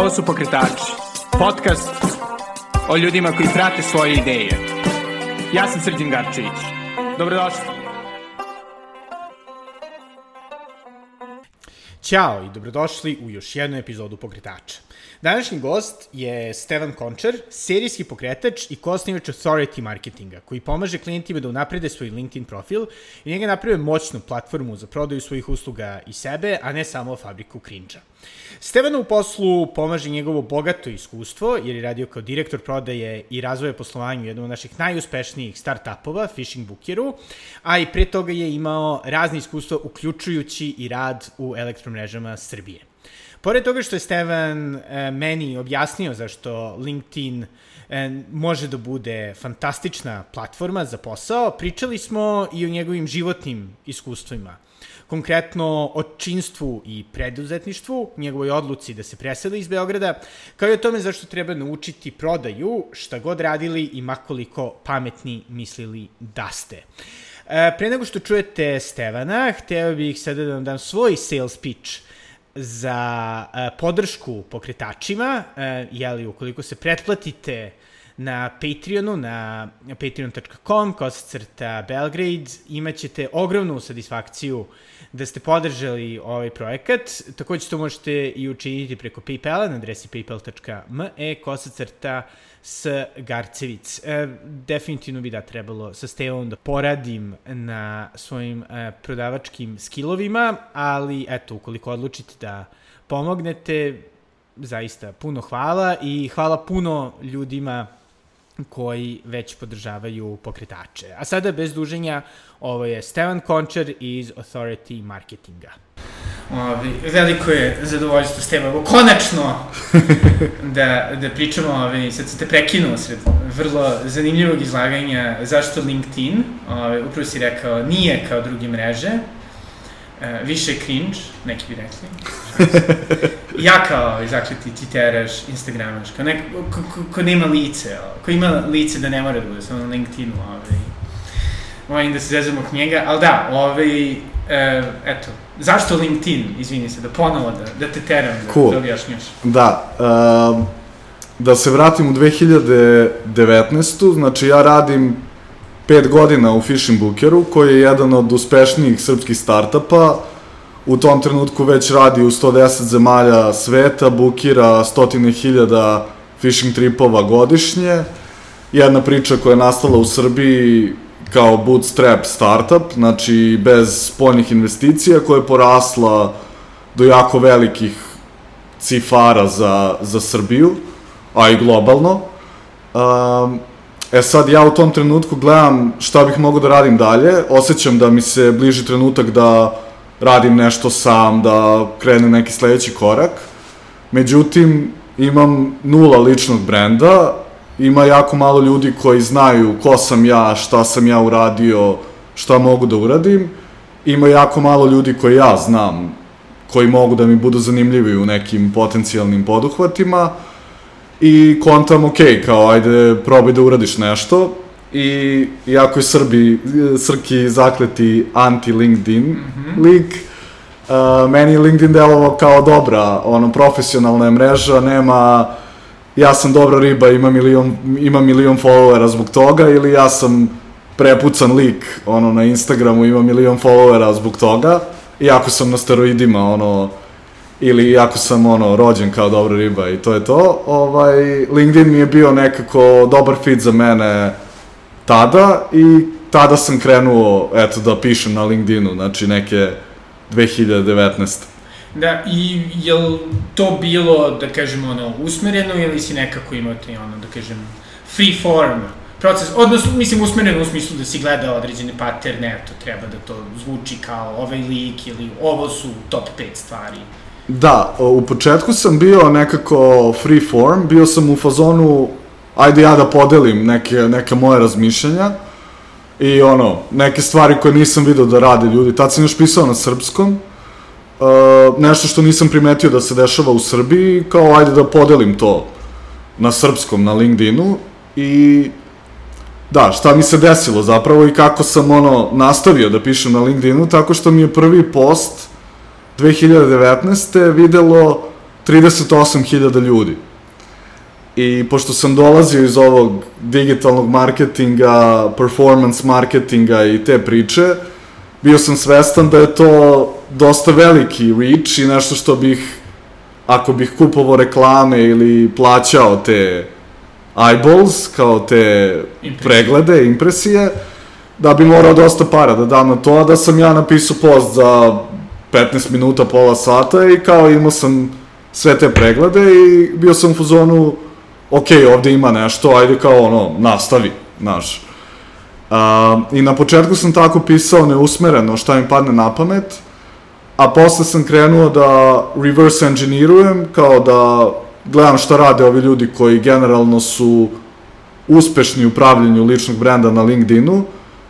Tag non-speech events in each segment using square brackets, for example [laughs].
Ovo su Pokretači, podcast o ljudima koji prate svoje ideje. Ja sam Srđan Garčević. Dobrodošli. Ćao i dobrodošli u još jednu epizodu Pokretača. Današnji gost je Stevan Končar, serijski pokretač i kosnivač Authority Marketinga, koji pomaže klijentima da unaprede svoj LinkedIn profil i njega naprave moćnu platformu za prodaju svojih usluga i sebe, a ne samo fabriku cringe-a. Stevanu u poslu pomaže njegovo bogato iskustvo, jer je radio kao direktor prodaje i razvoja poslovanja u jednom od naših najuspešnijih startupova, Fishing Bookeru, a i pre toga je imao razne iskustva, uključujući i rad u elektromrežama Srbije. Pored toga što je Stevan e, meni objasnio zašto LinkedIn e, može da bude fantastična platforma za posao, pričali smo i o njegovim životnim iskustvima. Konkretno o činstvu i preduzetništvu, njegovoj odluci da se preseli iz Beograda, kao i o tome zašto treba naučiti prodaju, šta god radili i makoliko pametni mislili da ste. E, pre nego što čujete Stevana, hteo bih sada da vam dam svoj sales pitch za uh, podršku pokretačima, uh, jeli, ukoliko se pretplatite na Patreonu, na patreon.com, kosacrta Belgrade, imaćete ogromnu satisfakciju da ste podržali ovaj projekat. Takođe to možete i učiniti preko Paypala na adresi paypal.me kosacrta s Garcevic. E, definitivno bi da trebalo sa Stevom da poradim na svojim e, prodavačkim skillovima, ali eto, ukoliko odlučite da pomognete, zaista puno hvala i hvala puno ljudima koji već podržavaju pokretače. A sada bez duženja, ovo je Stevan Končar iz Authority Marketinga. Ovi, veliko je zadovoljstvo s tema. Konačno [laughs] da, da pričamo, ovi, sad sam te prekinuo sred vrlo zanimljivog izlaganja zašto LinkedIn, ovi, upravo si rekao, nije kao druge mreže, e, više cringe, neki bi rekli. [laughs] ja kao zakleti titeraš, instagramaš, kao neko ko, ko, ko nema lice, ko ima lice da ne mora da bude samo na LinkedInu, ovaj, volim da se zezamo k njega, ali da, ovaj, e, eto, zašto LinkedIn, izvini se, da ponovo da, da te teram, da, cool. da objašnjaš. Da, um, da se vratim u 2019. Znači ja radim pet godina u Fishing Bookeru, koji je jedan od uspešnijih srpskih startapa. U tom trenutku već radi u 110 zemalja sveta, bukira stotine hiljada fishing tripova godišnje. Jedna priča koja je nastala u Srbiji kao bootstrap startup, znači bez spoljnih investicija koja je porasla do jako velikih cifara za, za Srbiju, a i globalno. Um, e sad, ja u tom trenutku gledam šta bih mogao da radim dalje, osjećam da mi se bliži trenutak da radim nešto sam, da krenem neki sledeći korak. Međutim, imam nula ličnog brenda, ima jako malo ljudi koji znaju ko sam ja, šta sam ja uradio, šta mogu da uradim. Ima jako malo ljudi koji ja znam, koji mogu da mi budu zanimljivi u nekim potencijalnim poduhvatima. I kontam, ok, kao, ajde, probaj da uradiš nešto. I iako je Srbi, Srki zakleti anti-LinkedIn mm -hmm. lik, uh, meni je LinkedIn delovao kao dobra, ono, profesionalna je mreža, nema ja sam dobra riba, ima milion, ima milion followera zbog toga, ili ja sam prepucan lik, ono, na Instagramu ima milion followera zbog toga, iako sam na steroidima, ono, ili ako sam, ono, rođen kao dobra riba i to je to, ovaj, LinkedIn mi je bio nekako dobar fit za mene tada i tada sam krenuo, eto, da pišem na LinkedInu, znači neke 2019. Da, i je li to bilo, da kažem, ono, usmereno ili si nekako imao te, ono, da kažem, free form proces, odnosno, mislim, usmereno u smislu da si gledao određene paterne, to treba da to zvuči kao ovaj lik ili ovo su top 5 stvari. Da, u početku sam bio nekako free form, bio sam u fazonu, ajde ja da podelim neke, neke moje razmišljanja i ono, neke stvari koje nisam video da rade ljudi. Tad sam još pisao na srpskom, Uh, nešto što nisam primetio da se dešava u Srbiji, kao ajde da podelim to na srpskom, na LinkedInu i da, šta mi se desilo zapravo i kako sam ono nastavio da pišem na LinkedInu, tako što mi je prvi post 2019. videlo 38.000 ljudi. I pošto sam dolazio iz ovog digitalnog marketinga, performance marketinga i te priče, bio sam svestan da je to dosta veliki reach i nešto što bih, ako bih kupovao reklame ili plaćao te eyeballs, kao te Impresije. preglede, impresije, da bi morao dosta para da dam na to, a da sam ja napisao post za 15 minuta, pola sata i kao imao sam sve te preglede i bio sam u fazonu, ok, ovde ima nešto, ajde kao ono, nastavi, znaš. A, I na početku sam tako pisao neusmereno šta mi padne na pamet, a posle sam krenuo da reverse engineerujem, kao da gledam šta rade ovi ljudi koji generalno su uspešni u pravljenju ličnog brenda na LinkedInu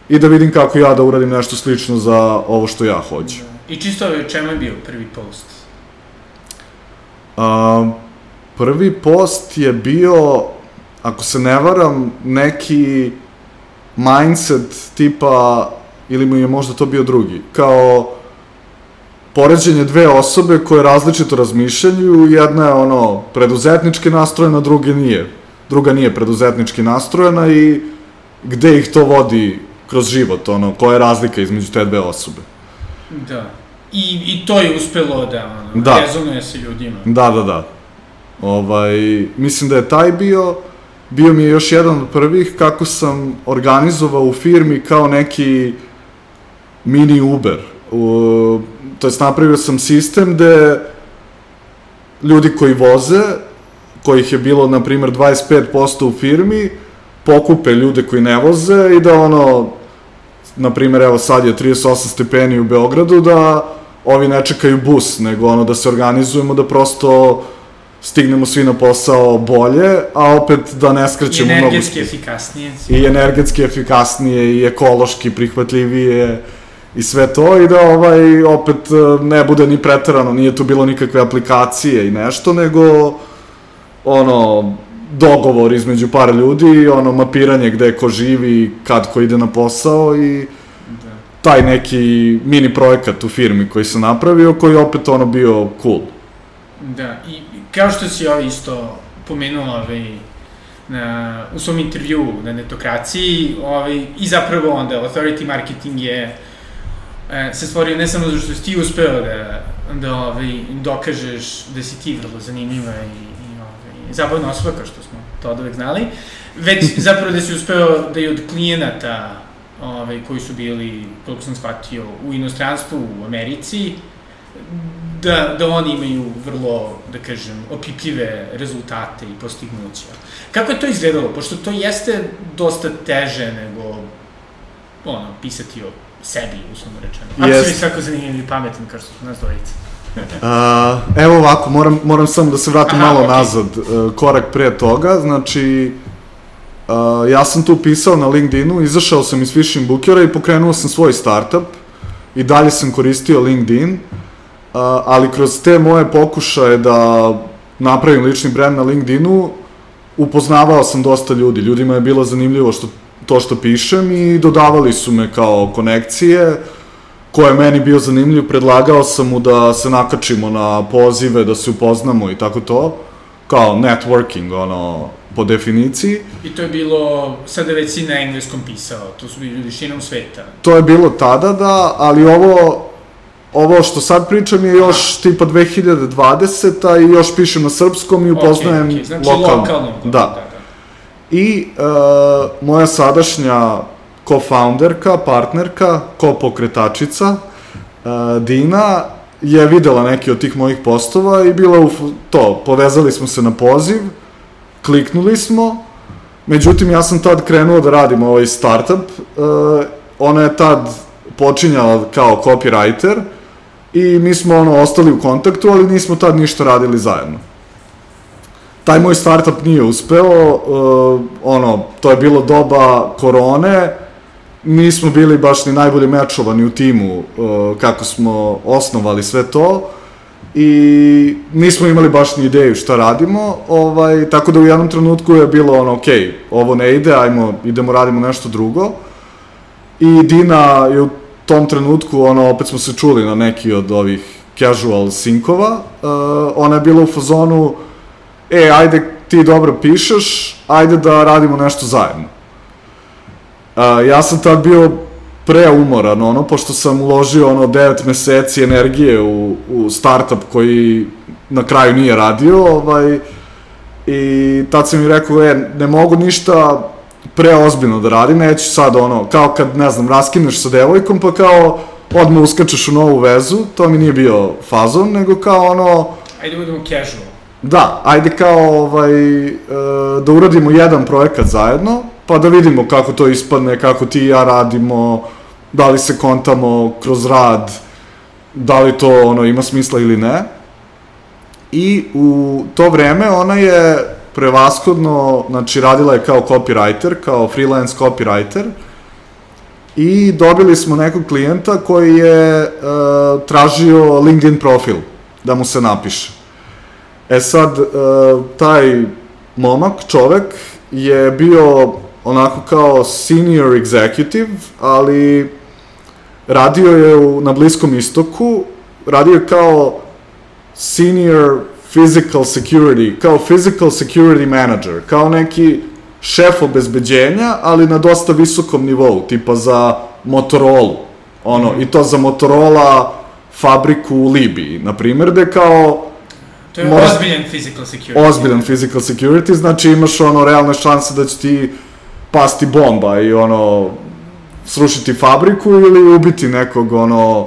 i da vidim kako ja da uradim nešto slično za ovo što ja hoću. I čisto o čemu je bio prvi post? A, prvi post je bio, ako se ne varam, neki mindset tipa, ili mu je možda to bio drugi, kao poređenje dve osobe koje različito razmišljaju, jedna je ono preduzetnički nastrojena, druga nije. Druga nije preduzetnički nastrojena i gde ih to vodi kroz život, ono, koja je razlika između te dve osobe. Da. I, I to je uspelo da, ono, Da. rezonuje sa ljudima. Da, da, da. Ovaj, mislim da je taj bio, bio mi je još jedan od prvih kako sam organizovao u firmi kao neki mini Uber. U, to jest napravio sam sistem gde ljudi koji voze, kojih je bilo, na primjer, 25% u firmi, pokupe ljude koji ne voze i da ono, na primjer, evo sad je 38 stepeni u Beogradu, da ovi ne čekaju bus, nego ono da se organizujemo da prosto stignemo svi na posao bolje, a opet da ne I skrećemo mnogo... energetski efikasnije. I energetski efikasnije i ekološki prihvatljivije i sve to i da ovaj opet eh, ne bude ni preterano, nije tu bilo nikakve aplikacije i nešto, nego ono dogovor između para ljudi i ono mapiranje gde ko živi, kad ko ide na posao i. taj neki mini projekat u firmi koji sam napravio, koji je opet ono bio cool. Da, i kao što si ovaj isto pomenuo ovaj, na, u svom intervju na netokraciji, ovaj, i zapravo onda authority marketing je e, se stvorio ne samo zato što si ti uspeo da, da ovaj, dokažeš da si ti vrlo zanimljiva i, i ovaj, zabavna osoba, kao što smo to od uvek znali, već [laughs] zapravo da si uspeo da i od klijenata ovaj, koji su bili, koliko sam shvatio, u inostranstvu, u Americi, da, da oni imaju vrlo, da kažem, opipljive rezultate i postignuća. Kako je to izgledalo? Pošto to jeste dosta teže nego, ono, pisati o sebi, uslovno rečeno. Ako si Jest. već tako zanimljiv i pametan, kao što su nas dvojice. [laughs] A, evo ovako, moram, moram samo da se vratim Aha, malo okej. nazad, e, korak pre toga, znači, a, ja sam tu pisao na LinkedInu, izašao sam iz Fishing Bookera i pokrenuo sam svoj startup i dalje sam koristio LinkedIn, a, ali kroz te moje pokušaje da napravim lični brand na LinkedInu, upoznavao sam dosta ljudi, ljudima je bilo zanimljivo što, to što pišem i dodavali su me kao konekcije, ko je meni bio zanimljiv, predlagao sam mu da se nakačimo na pozive, da se upoznamo i tako to, kao networking, ono, po definiciji. I to je bilo, sada već si na engleskom pisao, to su bili ljudi širom sveta. To je bilo tada, da, ali ovo, ovo što sad pričam je još tipa 2020-a i još pišem na srpskom i upoznajem Okej, okej, znači lokalno. lokalno. Da. da, da. I uh, moja sadašnja co-founderka, partnerka, ko-pokretačica, uh, Dina, je videla neki od tih mojih postova i bila u to, povezali smo se na poziv, kliknuli smo, međutim ja sam tad krenuo da radim ovaj startup, uh, ona je tad počinjala kao copywriter i mi smo ono ostali u kontaktu, ali nismo tad ništa radili zajedno. Taj moj startup nije uspeo, uh, ono, to je bilo doba korone, nismo bili baš ni najbolje mečovani u timu uh, kako smo osnovali sve to i nismo imali baš ni ideju šta radimo, ovaj, tako da u jednom trenutku je bilo ono, ok, ovo ne ide, ajmo, idemo radimo nešto drugo. I Dina je u tom trenutku, ono, opet smo se čuli na neki od ovih casual sinkova, uh, ona je bila u fazonu, e, ajde, ti dobro pišeš, ajde da radimo nešto zajedno. Uh, ja sam tad bio preumoran, ono, pošto sam uložio, ono, 9 meseci energije u, u startup koji na kraju nije radio, ovaj, i tad sam mi rekao, e, ne mogu ništa preozbiljno da radim, neću sad ono, kao kad, ne znam, raskineš sa devojkom, pa kao odmah uskačeš u novu vezu, to mi nije bio fazon, nego kao ono... Ajde budemo casual. Da, ajde kao ovaj, e, da uradimo jedan projekat zajedno, pa da vidimo kako to ispadne, kako ti i ja radimo, da li se kontamo kroz rad, da li to ono ima smisla ili ne. I u to vreme ona je prevashodno, znači radila je kao copywriter, kao freelance copywriter, i dobili smo nekog klijenta koji je uh, tražio LinkedIn profil da mu se napiše. E sad, uh, taj momak, čovek, je bio onako kao senior executive, ali radio je u, na Bliskom istoku, radio je kao senior physical security, kao physical security manager, kao neki šef obezbeđenja, ali na dosta visokom nivou, tipa za Motorola, ono, mm. i to za Motorola fabriku u Libiji, na primjer, gde kao To je Mož... ozbiljan physical security. Ozbiljan physical security, znači imaš ono realne šanse da će ti pasti bomba i ono srušiti fabriku ili ubiti nekog ono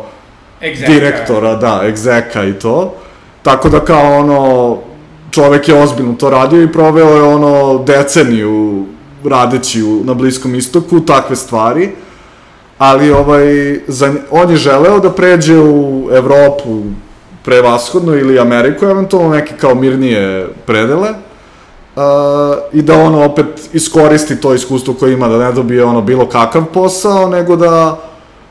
Exeka. direktora, da, egzeka i to. Tako da kao ono čovek je ozbiljno to radio i proveo je ono deceniju radeći u, na Bliskom istoku, takve stvari. Ali ovaj, za, on je želeo da pređe u Evropu prevashodno ili Ameriku, eventualno neke kao mirnije predele. Uh, i da ono opet iskoristi to iskustvo koje ima, da ne dobije ono bilo kakav posao, nego da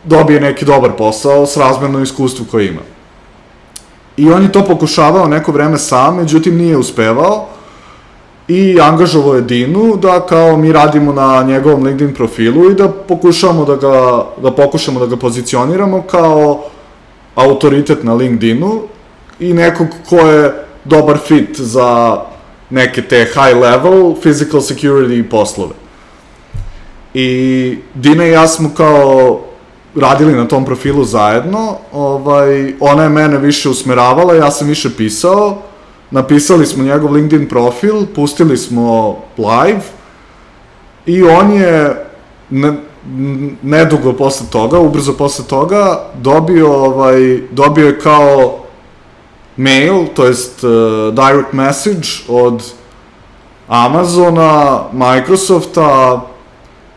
dobije neki dobar posao s razmerno iskustvu koje ima. I on je to pokušavao neko vreme sam, međutim nije uspevao i angažovao je Dinu da kao mi radimo na njegovom LinkedIn profilu i da pokušamo da ga, da pokušamo da ga pozicioniramo kao autoritet na LinkedInu i nekog ko je dobar fit za neke te high level physical security poslove. I Dina i ja smo kao radili na tom profilu zajedno, ovaj, ona je mene više usmeravala, ja sam više pisao, napisali smo njegov LinkedIn profil, pustili smo live i on je ne, nedugo posle toga, ubrzo posle toga, dobio, ovaj, dobio je kao mail, to jest uh, direct message od Amazona, Microsofta,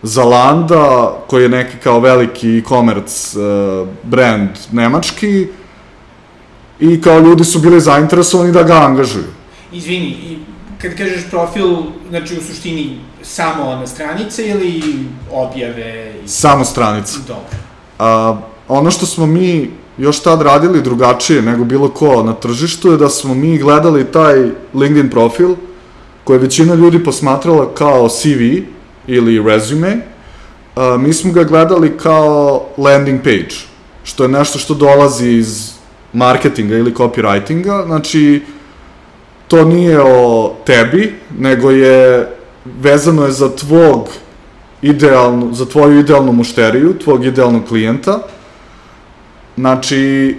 Zalanda, koji je neki kao veliki e-commerce uh, brand nemački, i kao ljudi su bili zainteresovani da ga angažuju. Izvini, i kad kažeš profil, znači u suštini samo na stranice ili objave? I... Samo stranice. Dobro. A, ono što smo mi još tad radili drugačije nego bilo ko na tržištu je da smo mi gledali taj LinkedIn profil koje većina ljudi posmatrala kao CV ili resume, a, mi smo ga gledali kao landing page, što je nešto što dolazi iz marketinga ili copywritinga, znači to nije o tebi, nego je vezano je za tvog idealnu, za tvoju idealnu mušteriju, tvog idealnog klijenta. Znači,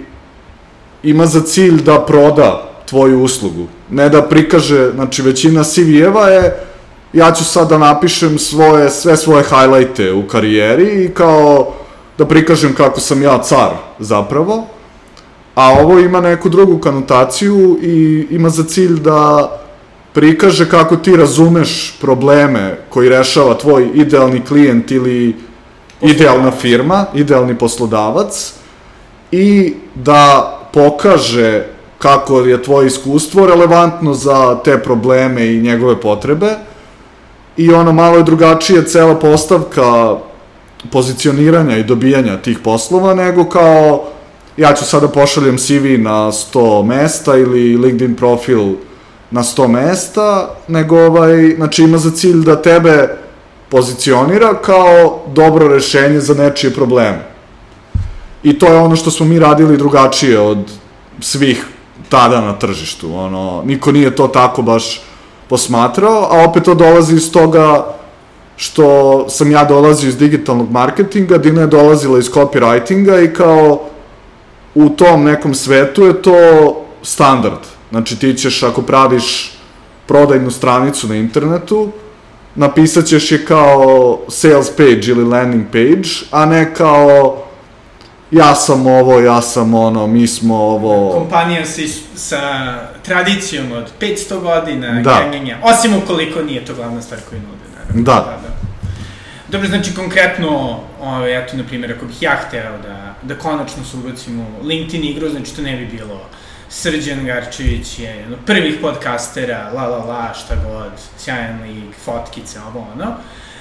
ima za cilj da proda tvoju uslugu. Ne da prikaže, znači većina CV-eva je ja ću sad da napišem svoje, sve svoje highlighte u karijeri i kao da prikažem kako sam ja car zapravo. A ovo ima neku drugu kanotaciju i ima za cilj da prikaže kako ti razumeš probleme koji rešava tvoj idealni klijent ili idealna firma, idealni poslodavac i da pokaže kako je tvoje iskustvo relevantno za te probleme i njegove potrebe i ono malo je drugačija cela postavka pozicioniranja i dobijanja tih poslova nego kao ja ću sada pošaljem CV na 100 mesta ili LinkedIn profil na 100 mesta, nego ovaj, znači ima za cilj da tebe pozicionira kao dobro rešenje za nečije probleme. I to je ono što smo mi radili drugačije od svih tada na tržištu, ono, niko nije to tako baš posmatrao, a opet to dolazi iz toga što sam ja dolazio iz digitalnog marketinga, Dina je dolazila iz copywritinga i kao u tom nekom svetu je to standard. Znači ti ćeš ako praviš prodajnu stranicu na internetu, napisat ćeš je kao sales page ili landing page, a ne kao ja sam ovo, ja sam ono, mi smo ovo... Kompanija sa, sa tradicijom od 500 godina, Da. genjenja, osim ukoliko nije to glavna stvar koju nude, naravno. Da. da, da. Dobro, znači konkretno, ovaj, eto, na primjer, ako bih ja hteo da, da konačno se ubacim u LinkedIn igru, znači to ne bi bilo Srđan Garčević je jedan od prvih podcastera, la la la, šta god, sjajan lik, fotkice, ovo ono.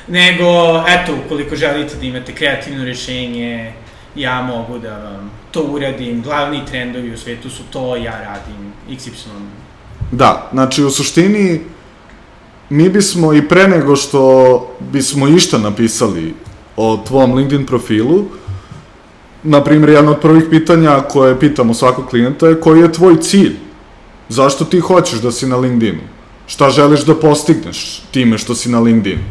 Nego, eto, ukoliko želite da imate kreativno rešenje, ja mogu da vam to uradim, glavni trendovi u svetu su to, ja radim XY. Da, znači u suštini mi bismo i pre nego što bismo išta napisali o tvom LinkedIn profilu, na primjer, jedno od prvih pitanja koje pitamo svakog klijenta je koji je tvoj cilj? Zašto ti hoćeš da si na LinkedInu? Šta želiš da postigneš time što si na LinkedInu?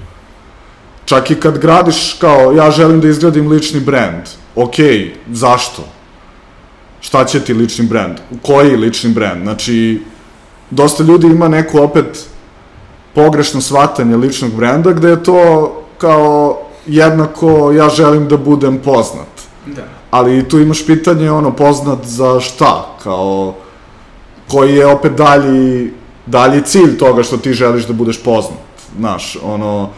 Čak i kad gradiš kao, ja želim da izgradim lični brand, ok, zašto? Šta će ti lični brand? Koji lični brand? Znači, dosta ljudi ima neku opet pogrešno shvatanje ličnog brenda, gde je to kao jednako ja želim da budem poznat. Da. Ali tu imaš pitanje ono poznat za šta, kao koji je opet dalji, dalji cilj toga što ti želiš da budeš poznat, znaš, ono,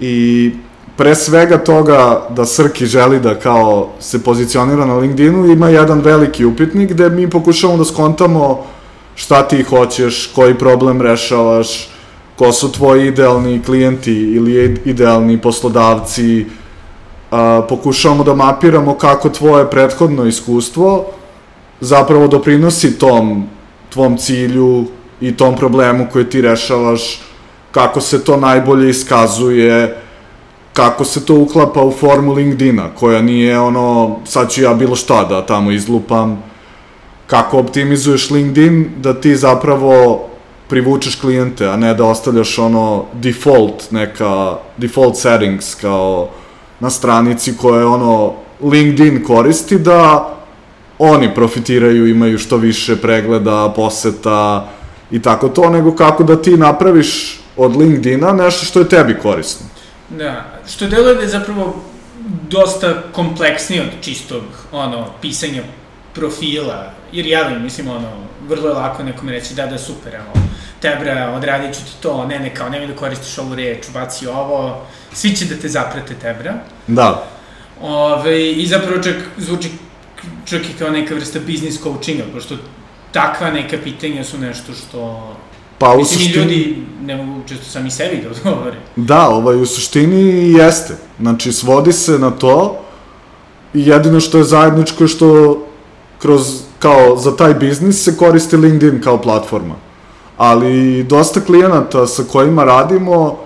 i pre svega toga da Srki želi da kao se pozicionira na LinkedInu, ima jedan veliki upitnik gde mi pokušavamo da skontamo šta ti hoćeš, koji problem rešavaš, ko su tvoji idealni klijenti ili idealni poslodavci, a, pokušavamo da mapiramo kako tvoje prethodno iskustvo zapravo doprinosi tom tvom cilju i tom problemu koji ti rešavaš, kako se to najbolje iskazuje, kako se to uklapa u formu LinkedIna, koja nije ono, sad ću ja bilo šta da tamo izlupam, kako optimizuješ LinkedIn da ti zapravo privučeš klijente, a ne da ostavljaš ono default, neka default settings kao na stranici koje ono LinkedIn koristi da oni profitiraju, imaju što više pregleda, poseta i tako to, nego kako da ti napraviš od LinkedIna nešto što je tebi korisno. Da, što deluje da je zapravo dosta kompleksnije od čistog, ono, pisanja profila, jer ja mislim, ono, vrlo je lako nekome reći da, da, super, evo, tebra, odradit ću ti to, ne, ne, kao, nemoj da koristiš ovu reč, baci ovo, svi će da te zaprate tebra. Da, Ove, I zapravo čak zvuči čak i kao neka vrsta biznis coachinga, pošto takva neka pitanja su nešto što... pa u Mislim, suštini... ljudi ne mogu često sami sebi da odgovore. Da, ovaj, u suštini jeste. Znači, svodi se na to i jedino što je zajedničko je što kroz, kao, za taj biznis se koristi LinkedIn kao platforma. Ali dosta klijenata sa kojima radimo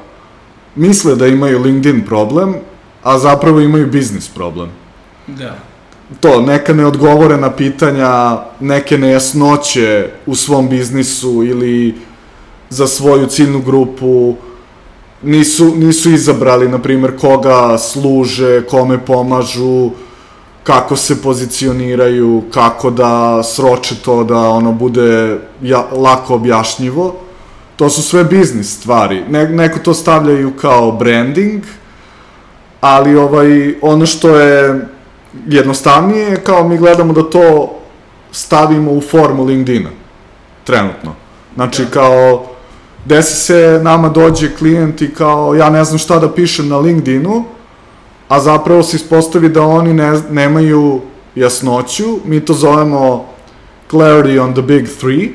misle da imaju LinkedIn problem, a zapravo imaju biznis problem. Da. To, neka neodgovorena pitanja, neke nejasnoće u svom biznisu ili za svoju ciljnu grupu, nisu, nisu izabrali, na primer, koga služe, kome pomažu, kako se pozicioniraju, kako da sroče to da ono bude ja, lako objašnjivo. To su sve biznis stvari. Ne, neko to stavljaju kao branding, ali ovaj, ono što je jednostavnije je kao mi gledamo da to stavimo u formu LinkedIna, trenutno. Znači, Da. kao, desi se, nama dođe klijent i kao, ja ne znam šta da pišem na LinkedInu, a zapravo se ispostavi da oni ne, nemaju jasnoću, mi to zovemo clarity on the big three,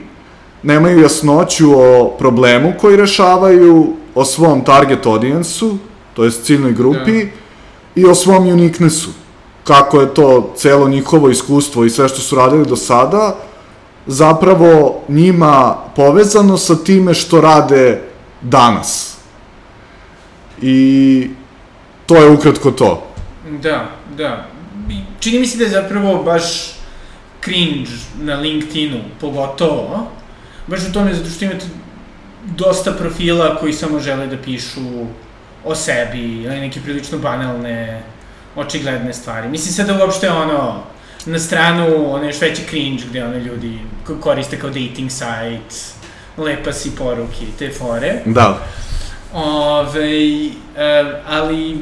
nemaju jasnoću o problemu koji rešavaju, o svom target audience-u, to jest ciljnoj grupi, i o svom uniquenessu. Kako je to celo njihovo iskustvo i sve što su radili do sada, zapravo njima povezano sa time što rade danas. I to je ukratko to. Da, da. Čini mi se da je zapravo baš cringe na LinkedInu, pogotovo, baš u tome zato što imate dosta profila koji samo žele da pišu o sebi, ili neke prilično banalne, očigledne stvari. Mislim sad da uopšte ono, na stranu one još veći cringe gde one ljudi koriste kao dating site, lepa si poruke, te fore. Da. Ove, e, ali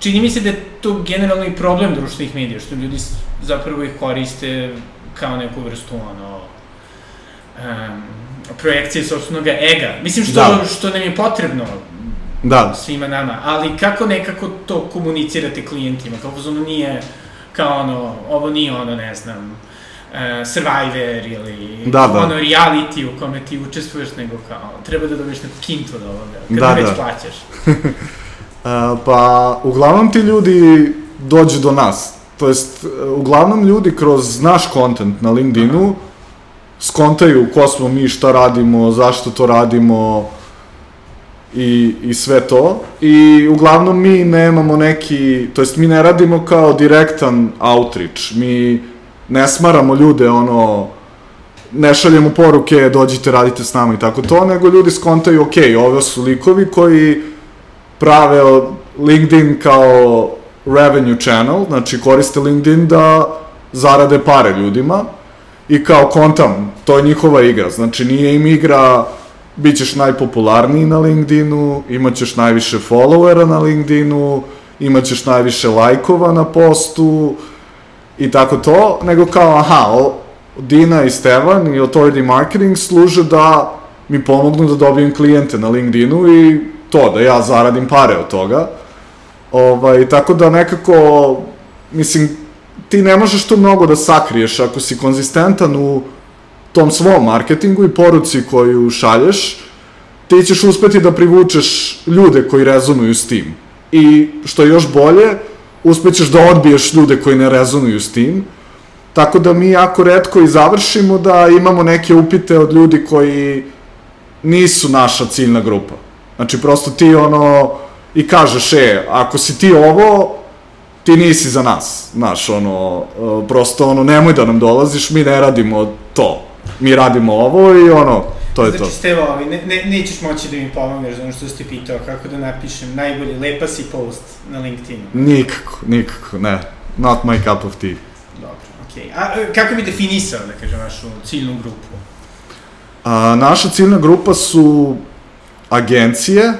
čini mi se da je to generalno i problem društvenih medija, što ljudi zapravo ih koriste kao neku vrstu ono, um, projekcije sobstvenog ega. Mislim što, Da. što nam je potrebno Da, svima nama, ali kako nekako to komunicirate klijentima, kao ono nije kao ono, ovo nije ono, ne znam, uh, Survivor ili Da, da. ono reality u kome ti učestvuješ, nego kao, treba da dobiješ neku kintu od ovoga, kad Da, već da. plaćaš. [laughs] E, pa uglavnom ti ljudi dođu do nas. To jest, e, uglavnom ljudi kroz naš kontent na LinkedInu skontaju ko smo mi, šta radimo, zašto to radimo i, i sve to. I uglavnom mi nemamo neki, to jest mi ne radimo kao direktan outreach. Mi ne smaramo ljude, ono, ne šaljemo poruke, dođite, radite s nama i tako to, nego ljudi skontaju, ok, ovo su likovi koji prave LinkedIn kao revenue channel, znači koriste LinkedIn da zarade pare ljudima i kao kontam, to je njihova igra, znači nije im igra bit ćeš najpopularniji na LinkedInu, imat ćeš najviše followera na LinkedInu, imat ćeš najviše lajkova na postu i tako to, nego kao, aha, o, Dina i Stevan i Authority Marketing služe da mi pomognu da dobijem klijente na LinkedInu i to, da ja zaradim pare od toga. Ovaj, tako da nekako, mislim, ti ne možeš tu mnogo da sakriješ ako si konzistentan u tom svom marketingu i poruci koju šalješ, ti ćeš uspeti da privučeš ljude koji rezonuju s tim. I što je još bolje, uspećeš da odbiješ ljude koji ne rezonuju s tim. Tako da mi jako redko i završimo da imamo neke upite od ljudi koji nisu naša ciljna grupa. Znači, prosto ti ono, i kažeš, e, ako si ti ovo, ti nisi za nas, znaš, ono, e, prosto, ono, nemoj da nam dolaziš, mi ne radimo to. Mi radimo ovo i ono, to je to. Znači, Stevo, ovaj, ne, ne, nećeš moći da mi pomogneš za ono što si pitao, kako da napišem najbolji, lepa si post na LinkedInu. Nikako, nikako, ne. Not my cup of tea. Dobro, okej. A e, kako bi definisao, da kažem, vašu ciljnu grupu? A, naša ciljna grupa su agencije,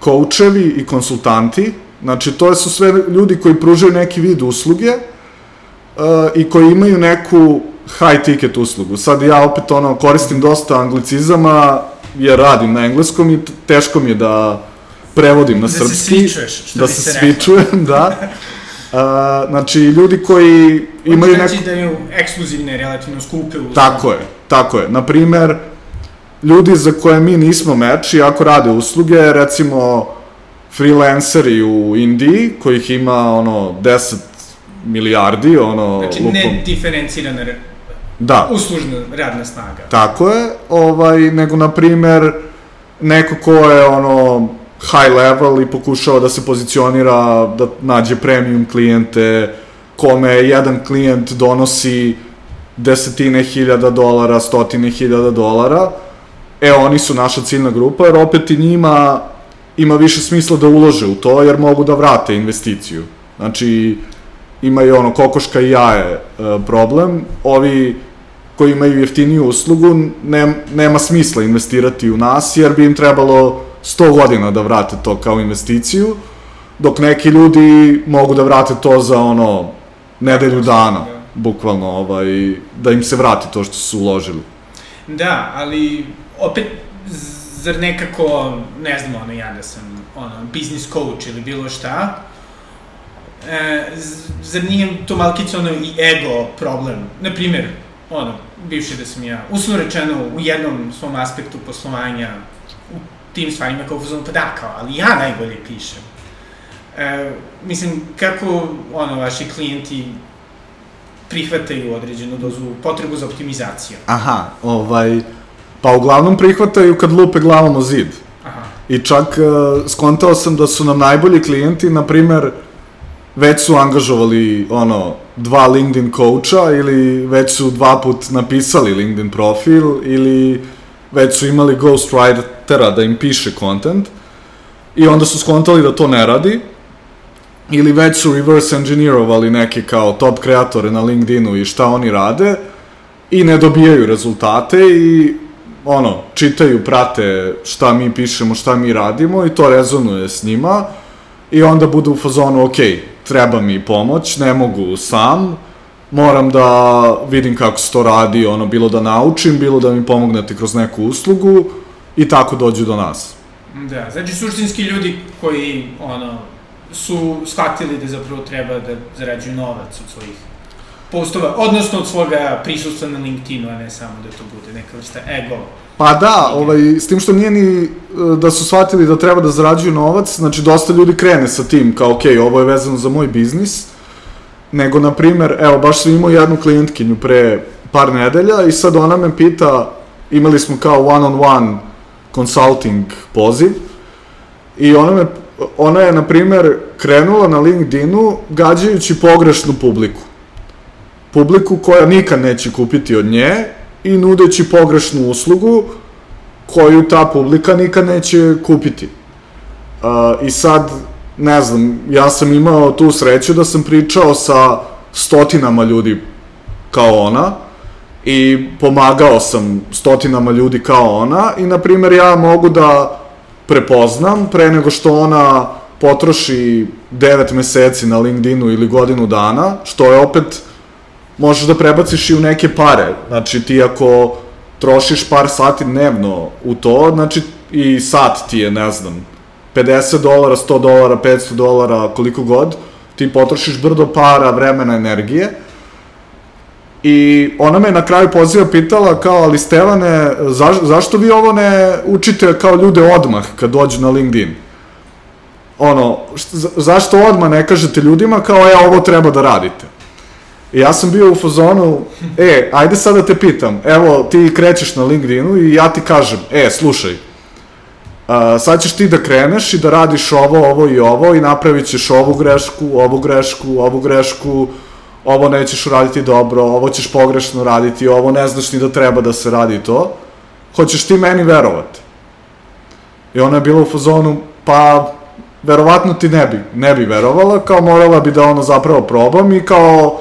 koučevi i konsultanti. Znači, to su sve ljudi koji pružaju neki vid usluge uh, i koji imaju neku high ticket uslugu. Sad ja opet ono koristim dosta anglicizama jer radim na engleskom i teško mi je da prevodim na Da se srpski. svičuješ, što da bi se se svičujem, [laughs] da. Uh, znači, ljudi koji imaju znači neku... da imaju ekskluzivne, relativno skupe usluge. Tako je, tako je. Naprimer, ljudi za koje mi nismo meč, iako rade usluge, recimo freelanceri u Indiji, kojih ima ono 10 milijardi, ono Znači, lupom. ne diferencirana re- Da, uslužna radna snaga. tako je, ovaj, nego na primer neko ko je ono high level i pokušava da se pozicionira, da nađe premium klijente, kome jedan klijent donosi desetine hiljada dolara, stotine hiljada dolara, e, oni su naša ciljna grupa, jer opet i njima ima više smisla da ulože u to, jer mogu da vrate investiciju. Znači, imaju ono kokoška i jaje e, problem, ovi koji imaju jeftiniju uslugu, ne, nema smisla investirati u nas, jer bi im trebalo 100 godina da vrate to kao investiciju, dok neki ljudi mogu da vrate to za ono nedelju dana, Da. bukvalno, ovaj, da im se vrati to što su uložili. Da, ali opet, zar nekako, ne znam, ono, ja da sam, ono, business coach ili bilo šta, e, zar nije to malkice ono i ego problem? Naprimer, ono, bivši da sam ja, uslovno rečeno, u jednom svom aspektu poslovanja, u tim stvarima kao uzmano, pa da, kao, ali ja najbolje pišem. E, mislim, kako, ono, vaši klijenti prihvataju određenu dozu, potrebu za optimizacijom? Aha, ovaj, pa uglavnom prihvataju kad lupe glavom o zid. Aha. I čak uh, skontao sam da su nam najbolji klijenti, na primer, već su angažovali ono dva LinkedIn coacha ili već su dva put napisali LinkedIn profil ili već su imali ghostwritera da im piše content i onda su skontali da to ne radi ili već su reverse engineerovali neke kao top kreatore na LinkedInu i šta oni rade i ne dobijaju rezultate i ono, čitaju, prate šta mi pišemo, šta mi radimo i to rezonuje s njima i onda budu u fazonu, ok, treba mi pomoć, ne mogu sam, moram da vidim kako se to radi, ono, bilo da naučim, bilo da mi pomognete kroz neku uslugu i tako dođu do nas. Da, znači suštinski ljudi koji, ono, su shvatili da zapravo treba da zarađuju novac od svojih postova, odnosno od svoga prisustva na LinkedInu, a ne samo da to bude neka vrsta ego. Pa da, ovaj, s tim što nije ni e, da su shvatili da treba da zarađuju novac, znači dosta ljudi krene sa tim, kao ok, ovo je vezano za moj biznis, nego, na primer, evo, baš sam imao jednu klijentkinju pre par nedelja i sad ona me pita, imali smo kao one-on-one -on -one consulting poziv i ona me ona je, na primer, krenula na LinkedInu gađajući pogrešnu publiku. Publiku koja nikad neće kupiti od nje i nudeći pogrešnu uslugu koju ta publika nikad neće kupiti. Uh, I sad, ne znam, ja sam imao tu sreću da sam pričao sa stotinama ljudi kao ona i pomagao sam stotinama ljudi kao ona i, na primer, ja mogu da prepoznam pre nego što ona potroši 9 meseci na LinkedInu ili godinu dana, što je opet možeš da prebaciš i u neke pare. Znači ti ako trošiš par sati dnevno u to, znači i sat ti je, ne znam, 50 dolara, 100 dolara, 500 dolara, koliko god, ti potrošiš brdo para, vremena, energije. I ona me na kraju poziva pitala kao, ali Stevane, za, zašto vi ovo ne učite kao ljude odmah kad dođu na LinkedIn? Ono, zašto odmah ne kažete ljudima kao, e, ovo treba da radite? I ja sam bio u fazonu, e, ajde sad da te pitam, evo, ti krećeš na LinkedInu i ja ti kažem, e, slušaj, uh, sad ćeš ti da kreneš i da radiš ovo, ovo i ovo i napravit ćeš ovu grešku, ovu grešku, ovu grešku, ovo nećeš uraditi dobro, ovo ćeš pogrešno raditi, ovo ne znaš ni da treba da se radi to, hoćeš ti meni verovati? I ona je bila u fazonu, pa, verovatno ti ne bi, ne bi verovala, kao morala bi da ono zapravo probam i kao,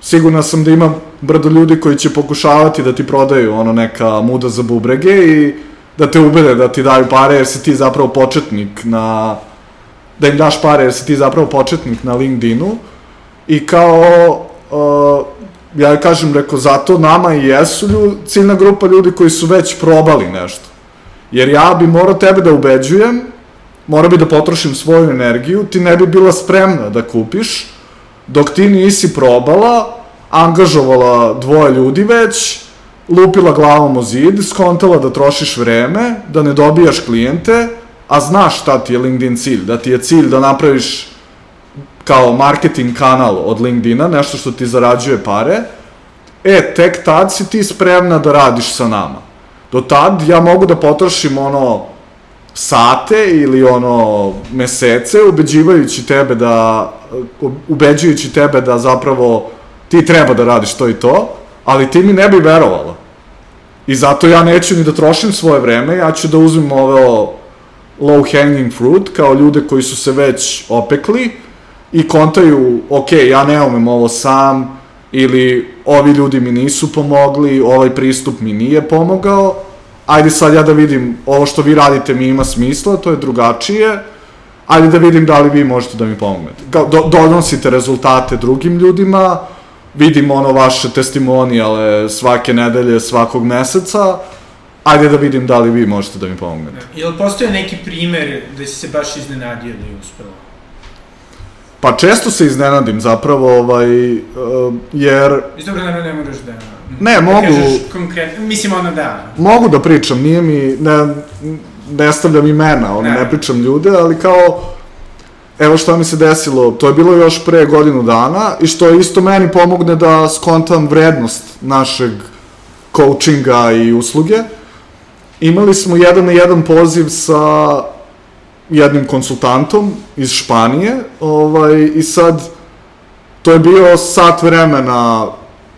sigurna sam da imam brdo ljudi koji će pokušavati da ti prodaju ono neka muda za bubrege i da te ubede da ti daju pare jer si ti zapravo početnik na da im daš pare jer si ti zapravo početnik na LinkedInu i kao uh, ja kažem, reko, zato nama i jesu ljud, ciljna grupa ljudi koji su već probali nešto. Jer ja bi morao tebe da ubeđujem, morao bi da potrošim svoju energiju, ti ne bi bila spremna da kupiš, dok ti nisi probala, angažovala dvoje ljudi već, lupila glavom o zid, skontala da trošiš vreme, da ne dobijaš klijente, a znaš šta ti je LinkedIn cilj, da ti je cilj da napraviš kao marketing kanal od LinkedIna, nešto što ti zarađuje pare, e, tek tad si ti spremna da radiš sa nama. Do tad ja mogu da potrošim ono sate ili ono mesece ubeđivajući tebe da ubeđujući tebe da zapravo ti treba da radiš to i to, ali ti mi ne bi verovala. I zato ja neću ni da trošim svoje vreme, ja ću da uzmem ovo low hanging fruit, kao ljude koji su se već opekli, i kontaju, ok, ja ne umem ovo sam, ili ovi ljudi mi nisu pomogli, ovaj pristup mi nije pomogao, ajde sad ja da vidim, ovo što vi radite mi ima smisla, to je drugačije, ajde da vidim da li vi možete da mi pomognete. Do, donosite rezultate drugim ljudima, vidim ono vaše testimonijale svake nedelje, svakog meseca, ajde da vidim da li vi možete da mi pomognete. Jel postoje neki primer da si se baš iznenadio da je uspelo? Pa često se iznenadim zapravo, ovaj, uh, jer... Iz dobro, naravno ne moraš da... Ne, da mogu... konkretno, mislim ono da... Mogu da pričam, nije mi, ne, ne stavljam imena, ono, ne. ne pričam ljude, ali kao, evo šta mi se desilo, to je bilo još pre godinu dana i što isto meni pomogne da skontam vrednost našeg coachinga i usluge. Imali smo jedan na jedan poziv sa jednim konsultantom iz Španije, ovaj, i sad, to je bio sat vremena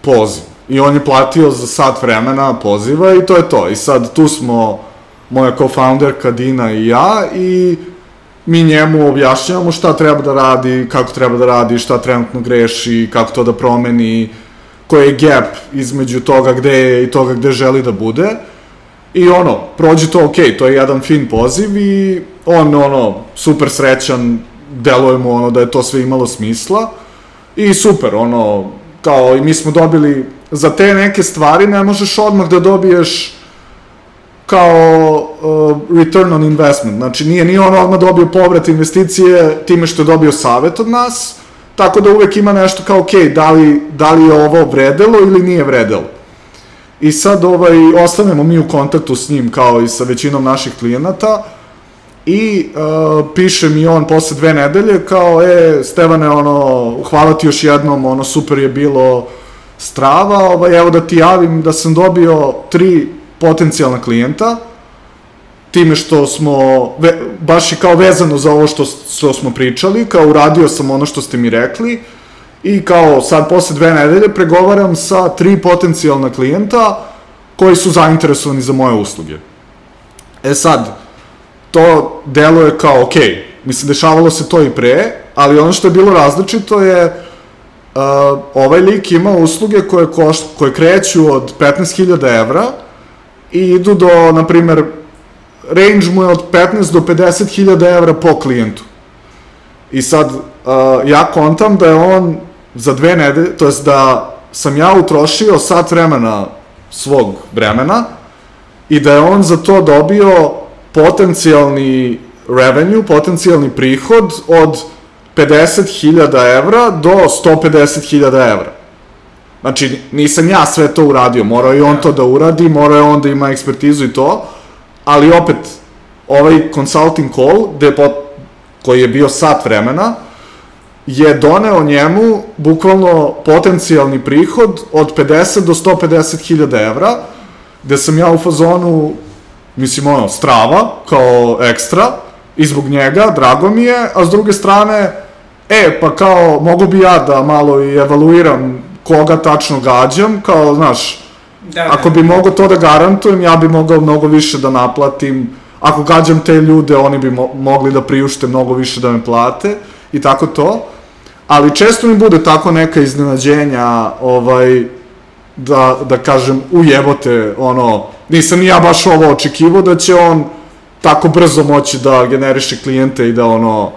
poziv. I on je platio za sat vremena poziva i to je to. I sad tu smo, moja co-founderka Dina i ja, i mi njemu objašnjavamo šta treba da radi, kako treba da radi, šta trenutno greši, kako to da promeni, koji je gap između toga gde je i toga gde želi da bude. I ono, prođe to ok, to je jedan fin poziv i on ono, super srećan, deluje mu ono da je to sve imalo smisla. I super, ono, kao i mi smo dobili, za te neke stvari ne možeš odmah da dobiješ kao uh, return on investment. Znači, nije ni on odmah dobio povrat investicije time što je dobio savet od nas, tako da uvek ima nešto kao, ok, da li, da li je ovo vredelo ili nije vredelo. I sad ovaj, ostanemo mi u kontaktu s njim kao i sa većinom naših klijenata i uh, piše mi on posle dve nedelje kao, e, Stevane, ono, hvala ti još jednom, ono, super je bilo strava, ovaj, evo da ti javim da sam dobio tri potencijalna klijenta, time što smo, ve, baš i kao vezano za ovo što, što smo pričali, kao uradio sam ono što ste mi rekli, i kao sad posle dve nedelje pregovaram sa tri potencijalna klijenta koji su zainteresovani za moje usluge. E sad, to deluje kao, ok, mislim, dešavalo se to i pre, ali ono što je bilo različito je, uh, ovaj lik ima usluge koje, košt, koje kreću od 15.000 evra i idu do, na primer, range mu je od 15 do 50.000 evra po klijentu. I sad, uh, ja kontam da je on za dve nedelje, to jest da sam ja utrošio sat vremena svog vremena i da je on za to dobio potencijalni revenue, potencijalni prihod od 50.000 evra do 150.000 evra. Znači, nisam ja sve to uradio, morao je on to da uradi, morao je on da ima ekspertizu i to, ali opet, ovaj consulting call, gde pot, koji je bio sat vremena, je doneo njemu bukvalno potencijalni prihod od 50 do 150 hiljada evra, gde sam ja u fazonu, mislim ono, strava, kao ekstra, i zbog njega, drago mi je, a s druge strane, e, pa kao, mogu bi ja da malo i evaluiram koga tačno gađam, kao, znaš, da, da. ako bi mogo to da garantujem, ja bi mogao mnogo više da naplatim, ako gađam te ljude, oni bi mo mogli da priušte mnogo više da me plate, i tako to. Ali često mi bude tako neka iznenađenja, ovaj, da, da kažem, ujebote, ono, nisam ni ja baš ovo očekivo da će on tako brzo moći da generiše klijente i da, ono,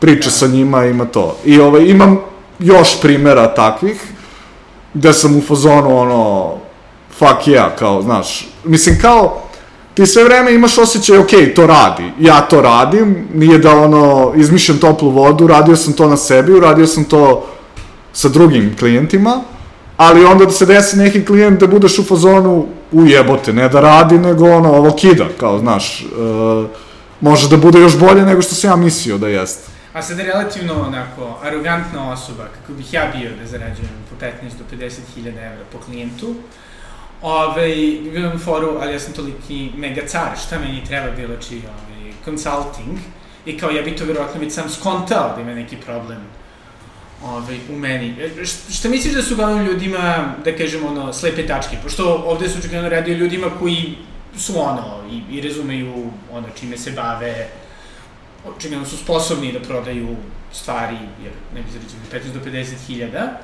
priča sa njima, ima to. I ovaj, imam još primera takvih, gde sam u fazonu, ono, fuck yeah, kao, znaš, mislim, kao, ti sve vreme imaš osjećaj, ok, to radi, ja to radim, nije da ono, izmišljam toplu vodu, radio sam to na sebi, uradio sam to sa drugim klijentima, ali onda da se desi neki klijent da budeš u fazonu, ujebote, ne da radi, nego ono, ovo kida, kao, znaš, uh, može da bude još bolje nego što sam ja mislio da jeste. A sad relativno onako arogantna osoba, kako bih ja bio da zarađujem po 15 do 50 hiljada evra po klijentu, Ove, imam foru, ali ja sam toliki mega car, šta meni treba bilo čiji ove, consulting, i kao ja bi to verovatno već sam skontao da ima neki problem ove, u meni. E, šta misliš da su uglavnom ljudima, da kažemo, ono, slepe tačke? Pošto ovde su očigledno radio ljudima koji su ono, i, i razumeju ono čime se bave, očigledno su sposobni da prodaju stvari, jer ne bi zarađali 15 do 50 hiljada,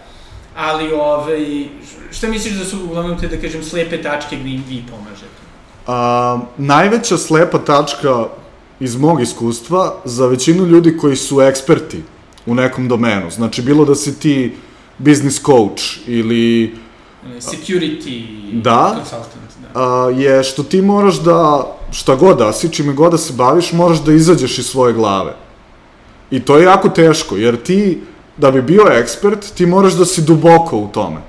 ali ovaj, šta misliš da su uglavnom te, da kažem, slepe tačke gde im vi pomažete? A, najveća slepa tačka iz mog iskustva za većinu ljudi koji su eksperti u nekom domenu, znači bilo da si ti business coach ili security da, consultant, da. A, je što ti moraš da, šta god da si, čime god da se baviš, moraš da izađeš iz svoje glave. I to je jako teško, jer ti da bi bio ekspert, ti moraš da si duboko u tome.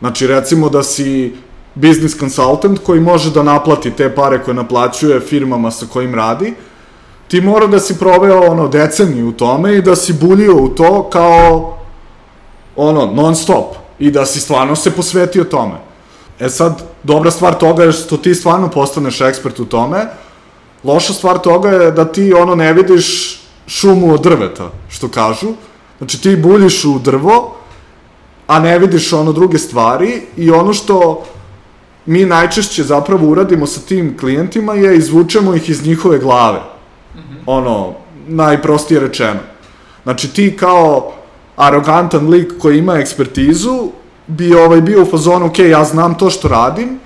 Znači, recimo da si business consultant koji može da naplati te pare koje naplaćuje firmama sa kojim radi, ti mora da si proveo ono deceniju u tome i da si buljio u to kao ono non stop i da si stvarno se posvetio tome. E sad, dobra stvar toga je što ti stvarno postaneš ekspert u tome, Loša stvar toga je da ti ono ne vidiš šumu od drveta, što kažu. Znači ti buljiš u drvo, a ne vidiš ono druge stvari i ono što mi najčešće zapravo uradimo sa tim klijentima je izvučemo ih iz njihove glave. Mm -hmm. Ono, najprostije rečeno. Znači ti kao arogantan lik koji ima ekspertizu bi ovaj bio u fazonu, ok, ja znam to što radim,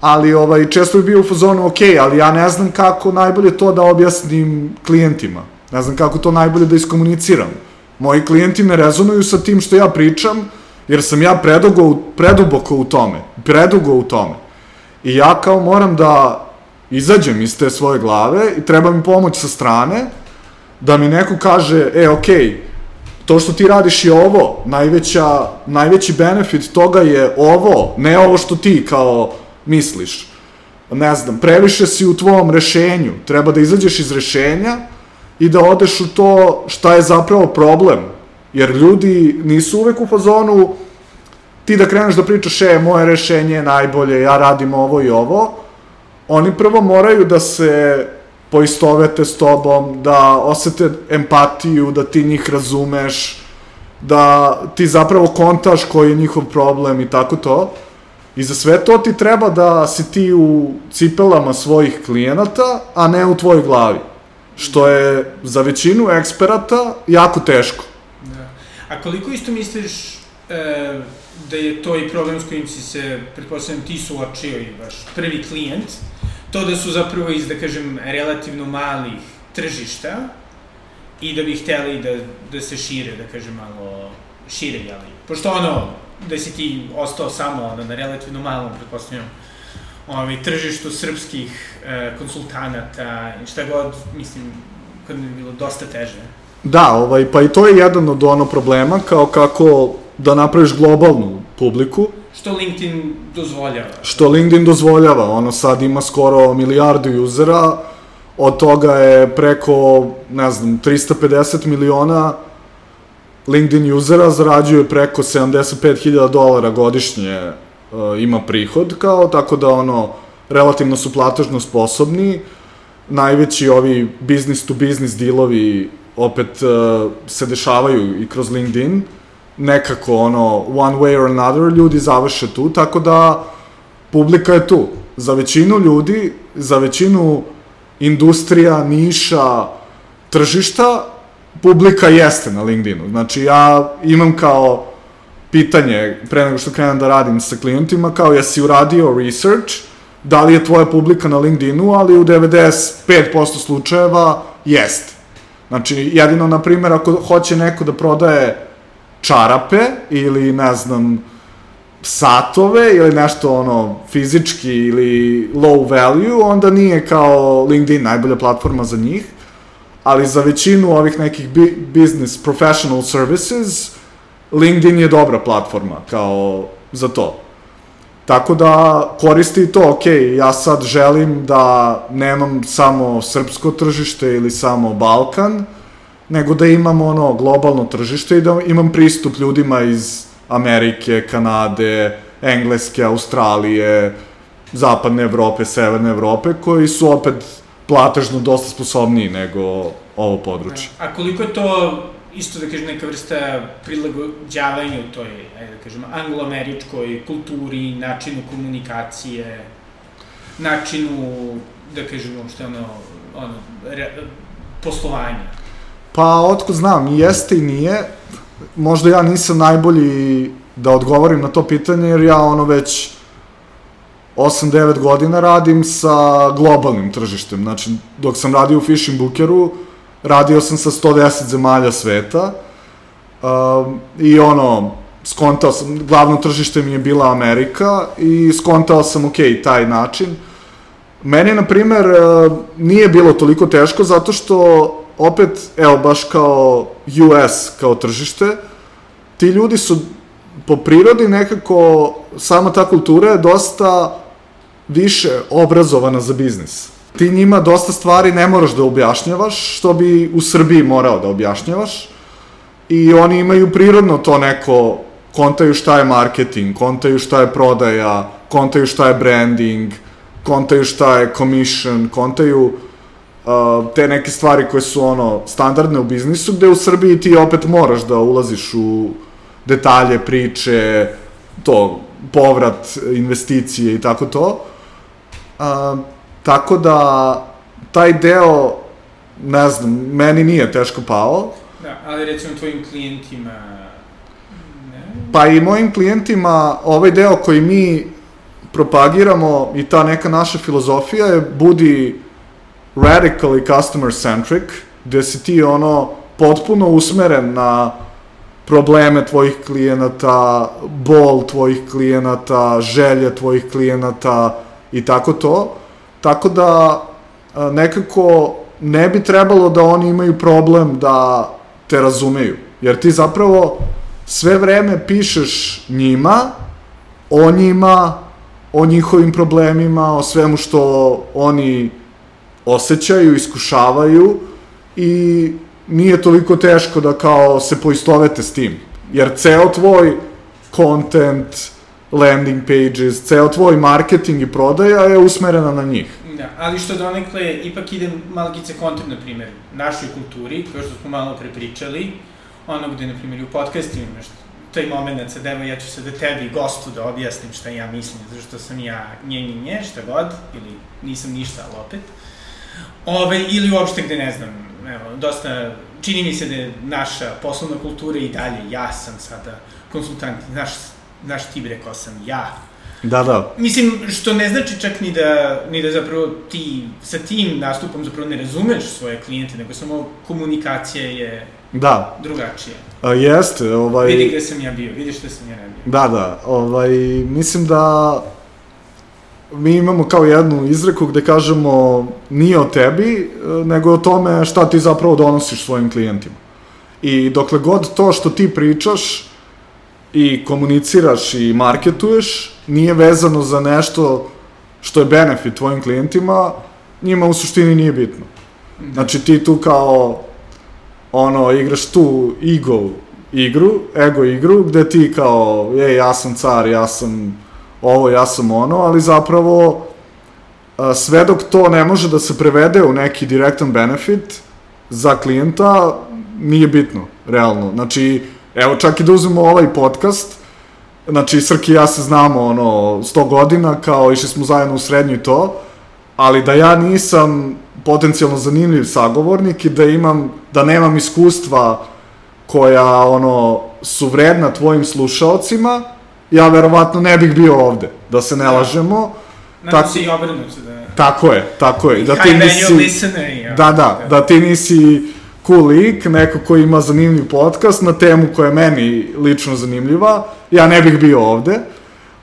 ali ovaj, često bi bio u fazonu, ok, ali ja ne znam kako najbolje to da objasnim klijentima. Ne znam kako to najbolje da iskomuniciram. Moji klijenti ne rezonuju sa tim što ja pričam, jer sam ja predugo, preduboko u tome, predugo u tome. I ja kao moram da izađem iz te svoje glave i treba mi pomoć sa strane, da mi neko kaže, e, okej, okay, to što ti radiš je ovo, najveća, najveći benefit toga je ovo, ne ovo što ti kao misliš. Ne znam, previše si u tvom rešenju, treba da izađeš iz rešenja i da odeš u to šta je zapravo problem. Jer ljudi nisu uvek u fazonu ti da kreneš da pričaš, e, moje rešenje je najbolje, ja radim ovo i ovo, oni prvo moraju da se poistovete s tobom, da osete empatiju, da ti njih razumeš, da ti zapravo kontaš koji je njihov problem i tako to. I za sve to ti treba da si ti u cipelama svojih klijenata, a ne u tvojoj glavi. Što je za većinu eksperata jako teško. Da. A koliko isto misliš e, da je to i problem s kojim si se, pretpostavljam, ti suočio i vaš prvi klijent, to da su zapravo iz, da kažem, relativno malih tržišta i da bi hteli da, da se šire, da kažem, malo šire, jeli? Pošto ono, da si ti ostao samo ono, na relativno malom, pretpostavljam, ovaj, tržištu srpskih e, konsultanata i šta god, mislim, kad mi je bilo dosta teže. Da, ovaj, pa i to je jedan od ono problema, kao kako da napraviš globalnu publiku. Što LinkedIn dozvoljava. Što LinkedIn dozvoljava, ono sad ima skoro milijardu usera, od toga je preko, ne znam, 350 miliona LinkedIn usera zarađuje preko 75.000 dolara godišnje uh, ima prihod kao, tako da ono, relativno su platežno sposobni. Najveći ovi business to business dealovi opet uh, se dešavaju i kroz LinkedIn. Nekako ono, one way or another, ljudi završe tu, tako da publika je tu. Za većinu ljudi, za većinu industrija, niša, tržišta, publika jeste na LinkedInu. Znači, ja imam kao pitanje, pre nego što krenem da radim sa klijentima, kao jesi uradio research, da li je tvoja publika na LinkedInu, ali u 95% slučajeva jeste. Znači, jedino, na primjer, ako hoće neko da prodaje čarape ili, ne znam, satove ili nešto ono fizički ili low value, onda nije kao LinkedIn najbolja platforma za njih, ali za većinu ovih nekih business professional services, LinkedIn je dobra platforma kao za to. Tako da koristi to, ok, ja sad želim da nemam samo srpsko tržište ili samo Balkan, nego da imam ono globalno tržište i da imam pristup ljudima iz Amerike, Kanade, Engleske, Australije, zapadne Evrope, severne Evrope, koji su opet platežno dosta sposobniji nego ovo područje. A koliko je to isto da kažem neka vrsta prilagođavanja u toj, ajde da kažem, angloameričkoj kulturi, načinu komunikacije, načinu, da kažem, uopšte ono, ono, re, poslovanja? Pa, otko znam, i jeste i nije. Možda ja nisam najbolji da odgovorim na to pitanje, jer ja ono već 8-9 godina radim sa globalnim tržištem. Znači, dok sam radio u Fishing Bookeru, radio sam sa 110 zemalja sveta um, i ono, skontao sam, glavno tržište mi je bila Amerika i skontao sam, ok, taj način. Meni, na primer, uh, nije bilo toliko teško zato što opet, evo, baš kao US, kao tržište, ti ljudi su po prirodi nekako, sama ta kultura je dosta više obrazovana za biznis. Ti njima dosta stvari ne moraš da objašnjavaš, što bi u Srbiji morao da objašnjavaš. I oni imaju prirodno to neko, kontaju šta je marketing, kontaju šta je prodaja, kontaju šta je branding, kontaju šta je commission, kontaju uh, te neke stvari koje su ono standardne u biznisu, gde u Srbiji ti opet moraš da ulaziš u detalje, priče, to, povrat, investicije i tako to. Uh, tako da, taj deo, ne znam, meni nije teško pao. Da, ali recimo tvojim klijentima... Ne? Pa i mojim klijentima ovaj deo koji mi propagiramo i ta neka naša filozofija je budi radically customer centric, gde si ti ono potpuno usmeren na probleme tvojih klijenata, bol tvojih klijenata, želje tvojih klijenata i tako to. Tako da a, nekako ne bi trebalo da oni imaju problem da te razumeju. Jer ti zapravo sve vreme pišeš njima, o njima, o njihovim problemima, o svemu što oni osjećaju, iskušavaju i nije toliko teško da kao se poistovete s tim. Jer ceo tvoj content, landing pages, ceo tvoj marketing i prodaja je usmerena na njih. Da, ali što donekle ipak ide malkice kontra, na primjer, našoj kulturi, kao što smo malo pre pričali, ono gde, na primjer, u podcastima imaš taj moment sa demo, ja ću se da tebi, gostu, da objasnim šta ja mislim, zato što sam ja nje, nje, nje, šta god, ili nisam ništa, ali opet. Ove, ili uopšte gde, ne znam, evo, dosta, čini mi se da je naša poslovna kultura i dalje, ja sam sada konsultant, znaš, znaš ti bre ko sam ja, Da, da. Mislim, što ne znači čak ni da, ni da zapravo ti sa tim nastupom zapravo ne razumeš svoje klijente, nego samo komunikacija je Da, drugačija. a, jeste, ovaj... Vidi gde sam ja bio, vidiš gde sam ja ne bio. Da, da, ovaj, mislim da mi imamo kao jednu izreku gde kažemo nije o tebi, e, nego o tome šta ti zapravo donosiš svojim klijentima. I dokle god to što ti pričaš i komuniciraš i marketuješ, nije vezano za nešto što je benefit tvojim klijentima, njima u suštini nije bitno. Znači ti tu kao ono, igraš tu ego igru, ego igru, gde ti kao, je, ja sam car, ja sam ovo, ja sam ono, ali zapravo sve dok to ne može da se prevede u neki direktan benefit za klijenta, nije bitno, realno. Znači, evo čak i da uzmemo ovaj podcast, znači Srki i ja se znamo ono 100 godina, kao išli smo zajedno u srednju i to, ali da ja nisam potencijalno zanimljiv sagovornik i da imam, da nemam iskustva koja ono su vredna tvojim slušaocima, ja verovatno ne bih bio ovde, da se ne lažemo. Nadam Tako- se i obrnuto da... Tako je, tako je. Da ti nisi, listener, ja. da, da, da ti nisi cool lik, neko ko ima zanimljiv podcast na temu koja je meni lično zanimljiva, ja ne bih bio ovde.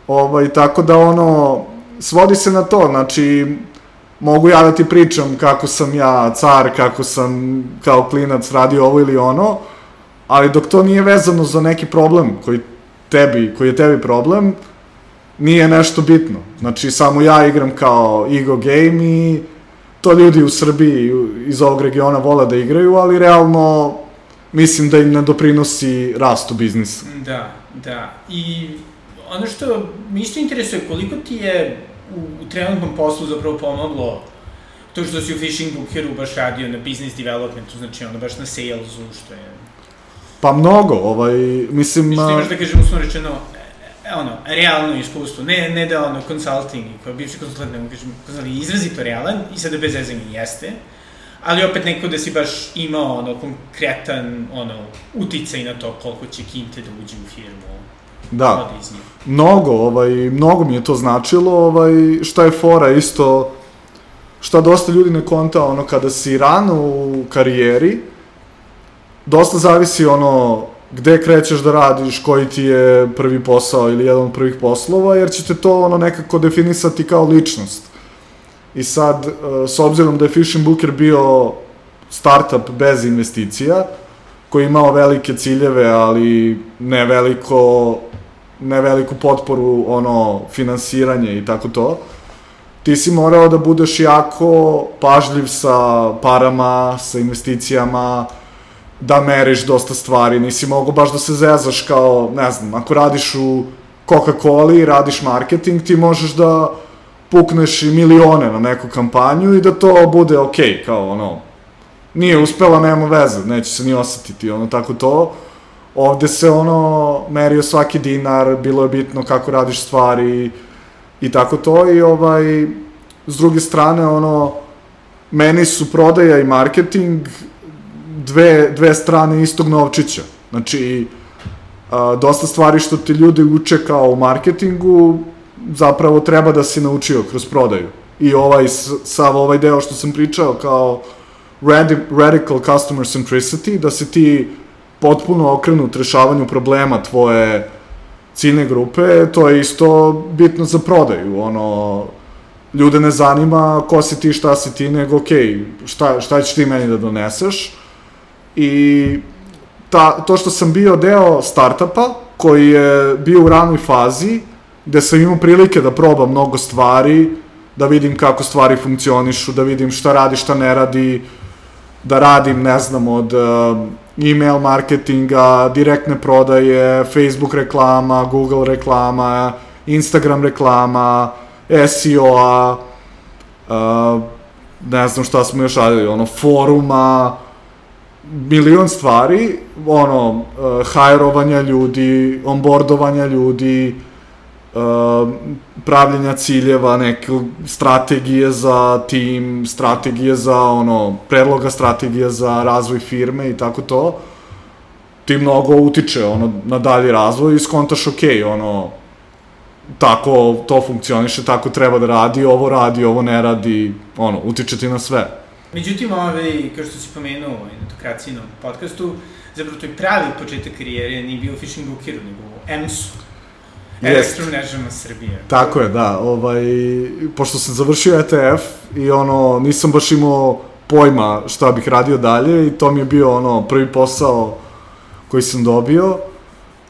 Ovaj, tako da ono, svodi se na to, znači, mogu ja da ti pričam kako sam ja car, kako sam kao klinac radio ovo ili ono, ali dok to nije vezano za neki problem koji tebi, koji je tebi problem, nije nešto bitno. Znači, samo ja igram kao ego game i to ljudi u Srbiji iz ovog regiona vole da igraju, ali realno mislim da im ne doprinosi rastu biznisa. Da, da. I ono što mi isto interesuje, koliko ti je u, u trenutnom poslu zapravo pomoglo to što si u Fishing Bookeru baš radio na business developmentu, znači ono baš na salesu, što je... Pa mnogo, ovaj, mislim... A, imaš da kažem uslovno rečeno, e, ono, realno iskustvo, ne, ne da ono, consulting, kao bivši konsultant, nego kažem, konsultant, izrazito realan i sada bez zezanja jeste, ali opet neko da si baš imao ono, konkretan ono, uticaj na to koliko će kinte da uđe u firmu, da, mnogo, ovaj, mnogo mi je to značilo, ovaj, šta je fora isto, šta dosta ljudi ne konta, ono, kada si rano u karijeri, dosta zavisi, ono, gde krećeš da radiš, koji ti je prvi posao ili jedan od prvih poslova, jer će te to, ono, nekako definisati kao ličnost. I sad, e, s obzirom da je Fishing Booker bio startup bez investicija, koji je imao velike ciljeve, ali ne veliko ne veliku potporu, ono, finansiranje i tako to, ti si morao da budeš jako pažljiv sa parama, sa investicijama, da meriš dosta stvari, nisi mogao baš da se zezaš kao, ne znam, ako radiš u Coca-Coli, radiš marketing, ti možeš da pukneš i milione na neku kampanju i da to bude okej, okay, kao ono, nije uspela, nema veze, neće se ni osetiti, ono, tako to. Ovde se, ono, merio svaki dinar, bilo je bitno kako radiš stvari i tako to i, ovaj, s druge strane, ono, meni su prodaja i marketing dve, dve strane istog novčića. Znači, a, dosta stvari što ti ljudi uče kao u marketingu, zapravo treba da si naučio kroz prodaju. I ovaj, sav ovaj deo što sam pričao kao radi, radical customer centricity, da se ti potpuno okrenut rešavanju problema tvoje ciljne grupe, to je isto bitno za prodaju. Ono, ljude ne zanima ko si ti, šta si ti, nego ok, šta, šta ćeš ti meni da doneseš. I ta, to što sam bio deo startupa, koji je bio u ranoj fazi, gde sam imao prilike da probam mnogo stvari, da vidim kako stvari funkcionišu, da vidim šta radi, šta ne radi, da radim, ne znam, od uh, email marketinga, direktne prodaje, Facebook reklama, Google reklama, Instagram reklama, SEO-a, uh, ne znam šta smo još radili, ono, foruma, milion stvari, ono, uh, hajrovanja ljudi, onboardovanja ljudi, uh, pravljenja ciljeva, neke strategije za tim, strategije za, ono, predloga strategije za razvoj firme i tako to, ti mnogo utiče, ono, na dalji razvoj i skontaš, ok, ono, tako to funkcioniše, tako treba da radi, ovo radi, ovo ne radi, ono, utiče ti na sve. Međutim, ovaj, kao što si pomenuo na Tokracijinom podcastu, zapravo to je pravi početak karijere nije bio u Fishing Bookeru, nego u EMS-u. Elektromrežama Srbije. Tako je, da. Ovaj, pošto sam završio ETF i ono, nisam baš imao pojma šta bih radio dalje i to mi je bio ono prvi posao koji sam dobio.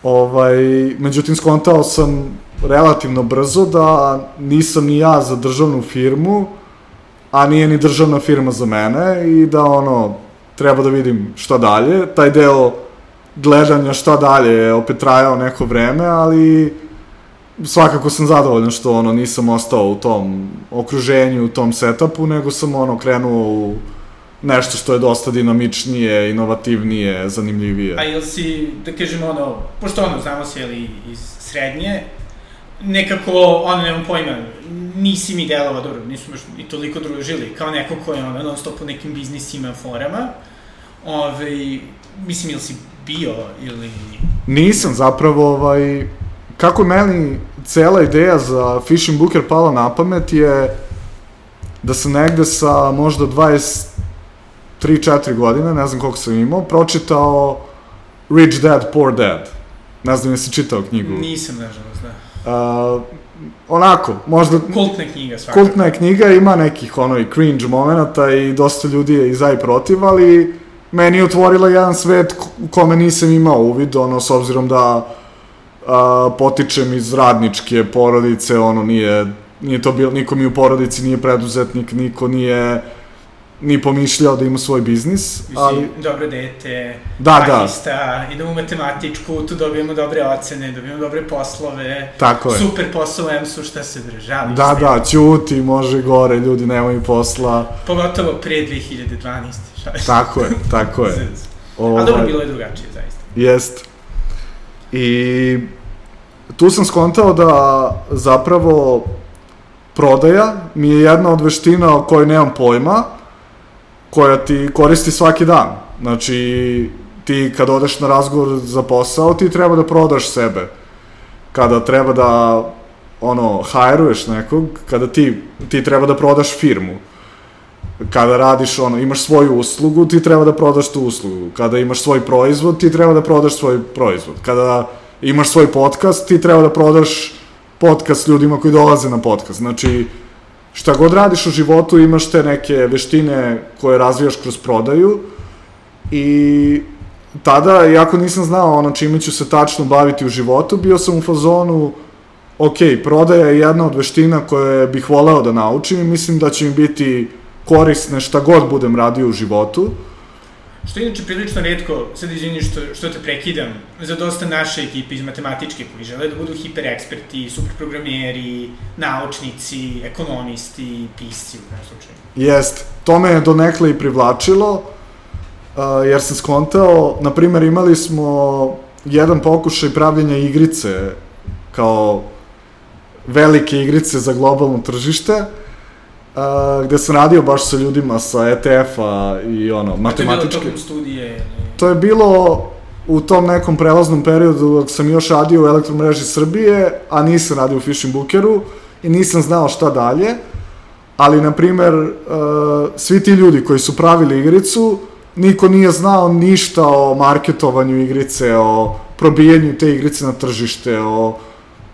Ovaj, međutim, skontao sam relativno brzo da nisam ni ja za državnu firmu, a nije ni državna firma za mene i da ono, treba da vidim šta dalje. Taj deo gledanja šta dalje je opet trajao neko vreme, ali svakako sam zadovoljan što ono nisam ostao u tom okruženju, u tom setupu, nego sam ono krenuo u nešto što je dosta dinamičnije, inovativnije, zanimljivije. A ili si, da kažem ono, pošto ono, znamo se, jeli, iz srednje, nekako, ono, nemam pojma, nisi mi delova, dobro, nisu baš i toliko družili, kao neko ko je ono, non stop u nekim biznisima, forama, ove, mislim, ili si bio, ili... Nisam, zapravo, ovaj, kako meni cela ideja za Fishing Booker pala na pamet je da sam negde sa možda 23-4 godine, ne znam koliko sam imao, pročitao Rich Dad, Poor Dad. Ne znam jesi čitao knjigu. Nisam, nažalost, da. Uh, onako, možda... Kultna knjiga, svakako. Kultna je knjiga, ima nekih ono i cringe momenta i dosta ljudi je i za i protiv, ali meni je otvorila jedan svet u kome nisam imao uvid, ono, s obzirom da a, potičem iz radničke porodice, ono, nije, nije to bilo, niko mi u porodici nije preduzetnik, niko nije ni pomišljao da ima svoj biznis. Mislim, ali... dobro dete, da, mahista, da. idemo u matematičku, tu dobijemo dobre ocene, dobijemo dobre poslove, Tako je. super posao u EMS-u, šta se držali. Da, da, ćuti, može gore, ljudi nemaju posla. Pogotovo pre 2012. tako je, tako je. [laughs] Ovo, A dobro, ovaj- bilo je drugačije, zaista. Jest. I tu sam skontao da zapravo prodaja mi je jedna od veština o kojoj nemam pojma, koja ti koristi svaki dan. Znači, ti kad odeš na razgovor za posao, ti treba da prodaš sebe. Kada treba da ono, hajruješ nekog, kada ti, ti treba da prodaš firmu. Kada radiš, ono, imaš svoju uslugu, ti treba da prodaš tu uslugu. Kada imaš svoj proizvod, ti treba da prodaš svoj proizvod. Kada imaš svoj podcast, ti treba da prodaš podcast ljudima koji dolaze na podcast. Znači, šta god radiš u životu, imaš te neke veštine koje razvijaš kroz prodaju i tada, iako nisam znao ono čime ću se tačno baviti u životu, bio sam u fazonu, ok, prodaja je jedna od veština koje bih voleo da naučim i mislim da će mi biti korisne šta god budem radio u životu. Što inače prilično redko, sad izvini što, što te prekidam, za dosta naše ekipe iz matematičke koji žele da budu hipereksperti, superprogrameri, naučnici, ekonomisti, pisci u kraju slučaju. Jest, to me je donekle i privlačilo, uh, jer sam skontao, na primer imali smo jedan pokušaj pravljenja igrice kao velike igrice za globalno tržište, uh, gde sam radio baš sa ljudima sa ETF-a i ono, matematičke. To je bilo studije? To je bilo u tom nekom prelaznom periodu dok sam još radio u elektromreži Srbije, a nisam radio u Fishing Bookeru i nisam znao šta dalje, ali, na primer, uh, svi ti ljudi koji su pravili igricu, niko nije znao ništa o marketovanju igrice, o probijanju te igrice na tržište, o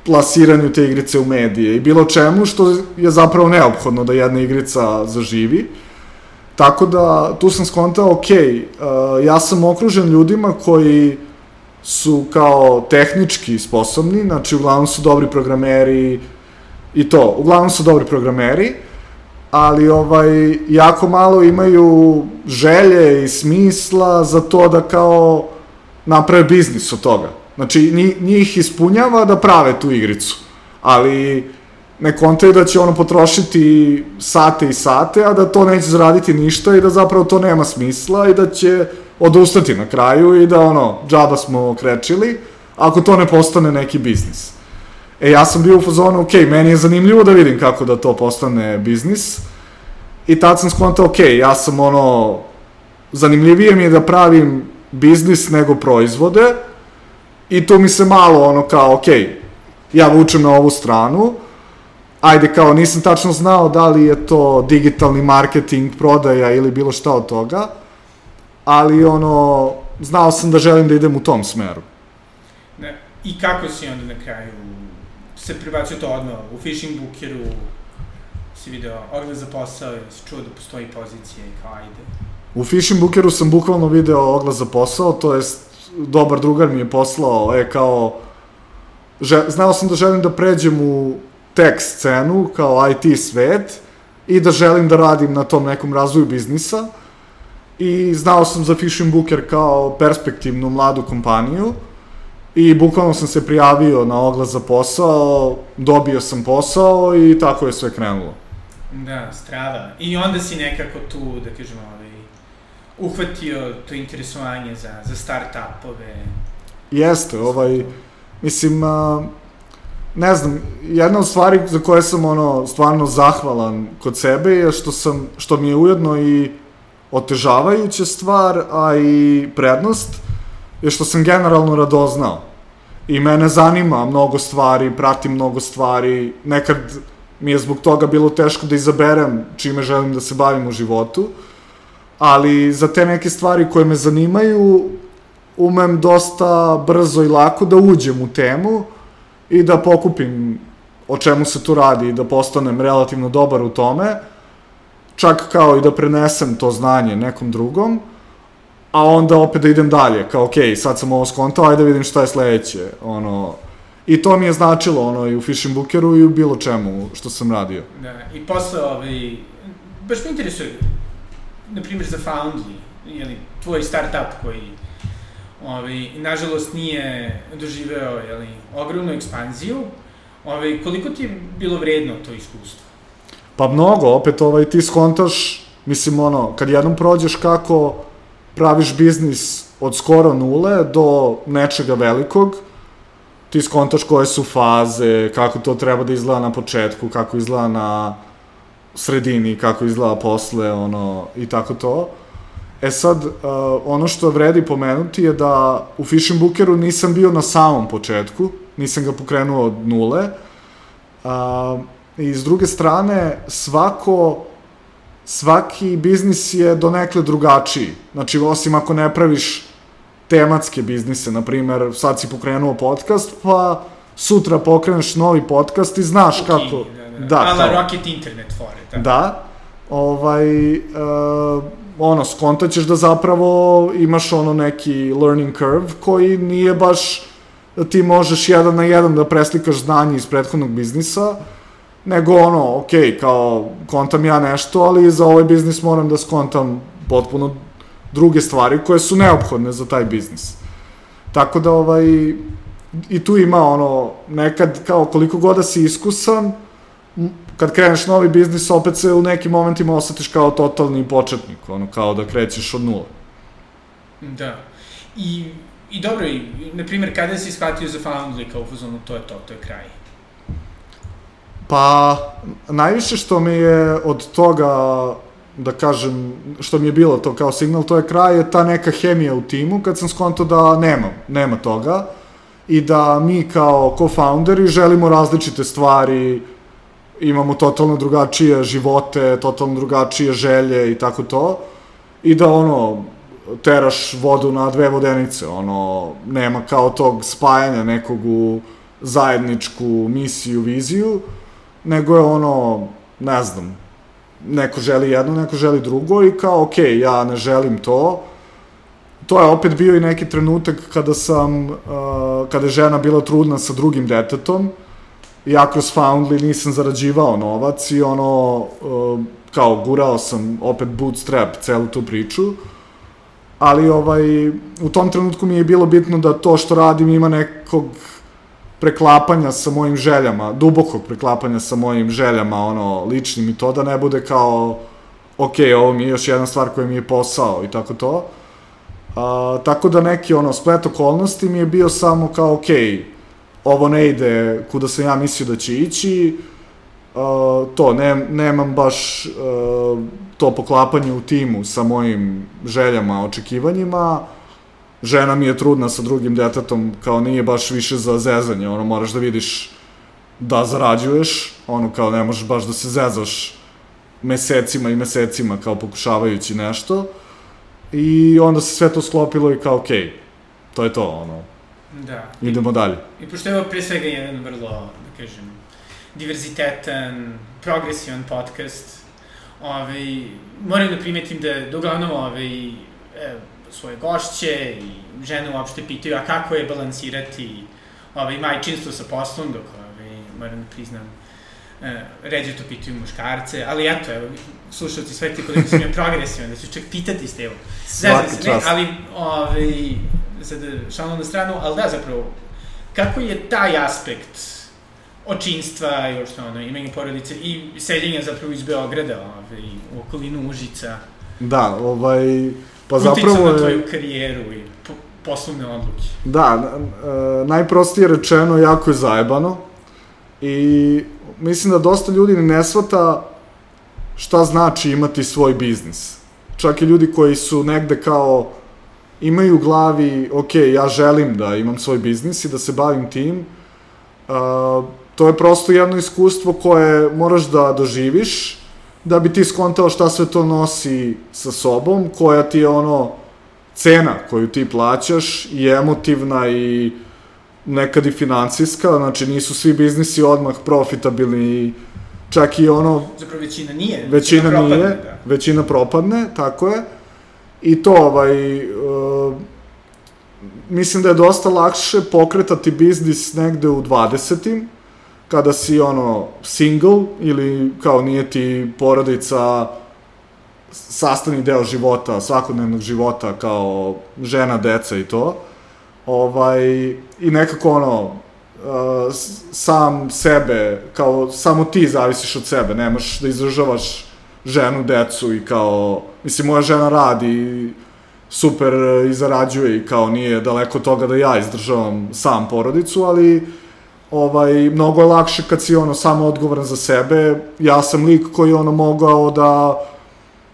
plasiranju te igrice u medije i bilo čemu što je zapravo neophodno da jedna igrica zaživi. Tako da tu sam skontao, ok, uh, ja sam okružen ljudima koji su kao tehnički sposobni, znači uglavnom su dobri programeri i to, uglavnom su dobri programeri, ali ovaj, jako malo imaju želje i smisla za to da kao naprave biznis od toga. Znači, njih ispunjava da prave tu igricu, ali ne kontaju da će ono potrošiti sate i sate, a da to neće zaraditi ništa i da zapravo to nema smisla i da će odustati na kraju i da ono, džaba smo krečili, ako to ne postane neki biznis. E, ja sam bio u fazonu, ok, meni je zanimljivo da vidim kako da to postane biznis, i tad sam skontao, ok, ja sam ono, zanimljivije mi je da pravim biznis nego proizvode, I tu mi se malo ono kao, ok, ja vučem na ovu stranu, ajde kao nisam tačno znao da li je to digitalni marketing, prodaja ili bilo šta od toga, ali ono, znao sam da želim da idem u tom smeru. Ne, I kako si onda na kraju se prebacio to odmah u fishing bookeru, si video oglas za posao, si čuo da postoji pozicija i kao ajde. U fishing bookeru sam bukvalno video oglas za posao, to jest dobar drugar mi je poslao, e, kao, že, znao sam da želim da pređem u tech scenu, kao IT svet, i da želim da radim na tom nekom razvoju biznisa, i znao sam za Fishing Booker kao perspektivnu mladu kompaniju, i bukvalno sam se prijavio na oglas za posao, dobio sam posao i tako je sve krenulo. Da, strava. I onda si nekako tu, da kažemo, uhvatio to interesovanje za, za start-upove? Jeste, ovaj, mislim, a, ne znam, jedna od stvari za koje sam ono stvarno zahvalan kod sebe je što sam, što mi je ujedno i otežavajuća stvar, a i prednost, je što sam generalno radoznao. I mene zanima mnogo stvari, pratim mnogo stvari, nekad mi je zbog toga bilo teško da izaberem čime želim da se bavim u životu, ali za te neke stvari koje me zanimaju umem dosta brzo i lako da uđem u temu i da pokupim o čemu se tu radi i da postanem relativno dobar u tome, čak kao i da prenesem to znanje nekom drugom, a onda opet da idem dalje, kao ok, sad sam ovo skontao, ajde da vidim šta je sledeće, ono, I to mi je značilo, ono, i u Fishing Bookeru i u bilo čemu što sam radio. Da, i posle, ovaj, baš me interesuje, na primjer za Foundly, ili tvoj startup koji ovaj, nažalost nije doživeo jeli, ogromnu ekspanziju, ovaj, koliko ti je bilo vredno to iskustvo? Pa mnogo, opet ovaj, ti skontaš, mislim ono, kad jednom prođeš kako praviš biznis od skoro nule do nečega velikog, ti skontaš koje su faze, kako to treba da izgleda na početku, kako izgleda na sredini, kako izgleda posle, ono, i tako to. E sad, uh, ono što vredi pomenuti je da u Fishing Bookeru nisam bio na samom početku, nisam ga pokrenuo od nule. Uh, I s druge strane, svako, svaki biznis je donekle drugačiji. Znači, osim ako ne praviš tematske biznise, na primer, sad si pokrenuo podcast, pa sutra pokreneš novi podcast i znaš okay, kako... Da da. Ala kao, Rocket Internet fore, tako. Da. Ovaj, uh, ono, skontaćeš da zapravo imaš ono neki learning curve koji nije baš da ti možeš jedan na jedan da preslikaš znanje iz prethodnog biznisa, nego ono, ok, kao, kontam ja nešto, ali za ovaj biznis moram da skontam potpuno druge stvari koje su neophodne za taj biznis. Tako da ovaj, i tu ima ono, nekad kao koliko god da si iskusan, kad kreneš novi biznis, opet se u nekim momentima osetiš kao totalni početnik, ono, kao da krećeš od nula. Da. I, i dobro, i, na primjer, kada si shvatio za Foundly kao u fazonu, to je to, to je kraj? Pa, najviše što mi je od toga, da kažem, što mi je bilo to kao signal, to je kraj, je ta neka hemija u timu, kad sam skonto da nema, nema toga, i da mi kao co-founderi želimo različite stvari, imamo totalno drugačije živote, totalno drugačije želje i tako to, i da ono, teraš vodu na dve vodenice, ono, nema kao tog spajanja nekog u zajedničku misiju, viziju, nego je ono, ne znam, neko želi jedno, neko želi drugo i kao, ok, ja ne želim to. To je opet bio i neki trenutak kada sam, uh, kada je žena bila trudna sa drugim detetom, ja kroz Foundly nisam zarađivao novac i ono, uh, kao gurao sam opet bootstrap celu tu priču, ali ovaj, u tom trenutku mi je bilo bitno da to što radim ima nekog preklapanja sa mojim željama, dubokog preklapanja sa mojim željama, ono, ličnim i to, da ne bude kao, ok, ovo mi je još jedna stvar koja mi je posao i tako to. A, tako da neki, ono, splet okolnosti mi je bio samo kao, ok, ovo ne ide kuda sam ja mislio da će ići, a, to, ne, nemam baš a, to poklapanje u timu sa mojim željama, očekivanjima, žena mi je trudna sa drugim detetom, kao nije baš više za zezanje, ono, moraš da vidiš da zarađuješ, ono, kao ne možeš baš da se zezaš mesecima i mesecima, kao pokušavajući nešto, i onda se sve to sklopilo i kao, okej, okay, to je to, ono, Da. idemo dalje. I pošto je ovo pre svega jedan vrlo, da kažem, diverzitetan, progresivan podcast, ovaj, moram da primetim da, da uglavnom ovaj, e, svoje gošće i žene uopšte pitaju, a kako je balansirati ovaj, majčinstvo sa poslom, dok ovaj, moram da priznam, ređe to pitaju muškarce, ali eto, evo, slušalci, sve ti koliko sam ja progresivan, da ću čak pitati s tevo. Svaka se, čast. Ne, ali, ovaj, sad šalno na stranu, ali da, zapravo, kako je taj aspekt očinstva i uopšte ono, imanje porodice i seljenja zapravo iz Beograda ovaj, u okolinu Užica, Da, ovaj, pa uticao zapravo na je... tvoju karijeru i po, poslovne odluke. Da, e, najprostije rečeno, jako je zajebano i mislim da dosta ljudi ne shvata šta znači imati svoj biznis. Čak i ljudi koji su negde kao imaju u glavi, ok, ja želim da imam svoj biznis i da se bavim tim, uh, to je prosto jedno iskustvo koje moraš da doživiš da bi ti skontao šta sve to nosi sa sobom, koja ti je ono cena koju ti plaćaš i emotivna i nekad i financijska, znači nisu svi biznisi odmah profitabilni, čak i ono, Zapravo većina nije. većina propadne, nije, Da. većina propadne, tako je, i to ovaj, uh, mislim da je dosta lakše pokretati biznis negde u 20 kada si ono single ili kao nije ti porodica sastavni deo života, svakodnevnog života kao žena, deca i to. Ovaj, I nekako ono, uh, sam sebe, kao samo ti zavisiš od sebe, nemaš da izdržavaš ženu, decu i kao, mislim, moja žena radi super e, i zarađuje i kao nije daleko toga da ja izdržavam sam porodicu, ali ovaj, mnogo je lakše kad si ono samo odgovoran za sebe. Ja sam lik koji ono mogao da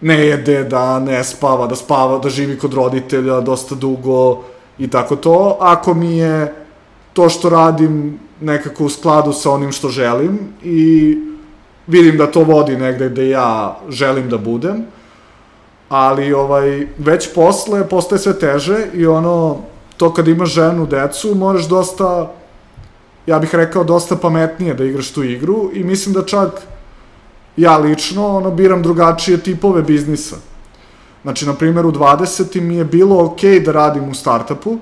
ne jede, da ne spava, da spava, da živi kod roditelja dosta dugo i tako to. Ako mi je to što radim nekako u skladu sa onim što želim i vidim da to vodi negde gde ja želim da budem, ali ovaj, već posle postaje sve teže i ono, to kad imaš ženu, decu, moraš dosta, ja bih rekao, dosta pametnije da igraš tu igru i mislim da čak ja lično ono, biram drugačije tipove biznisa. Znači, na primjer, u 20. mi je bilo ok da radim u startupu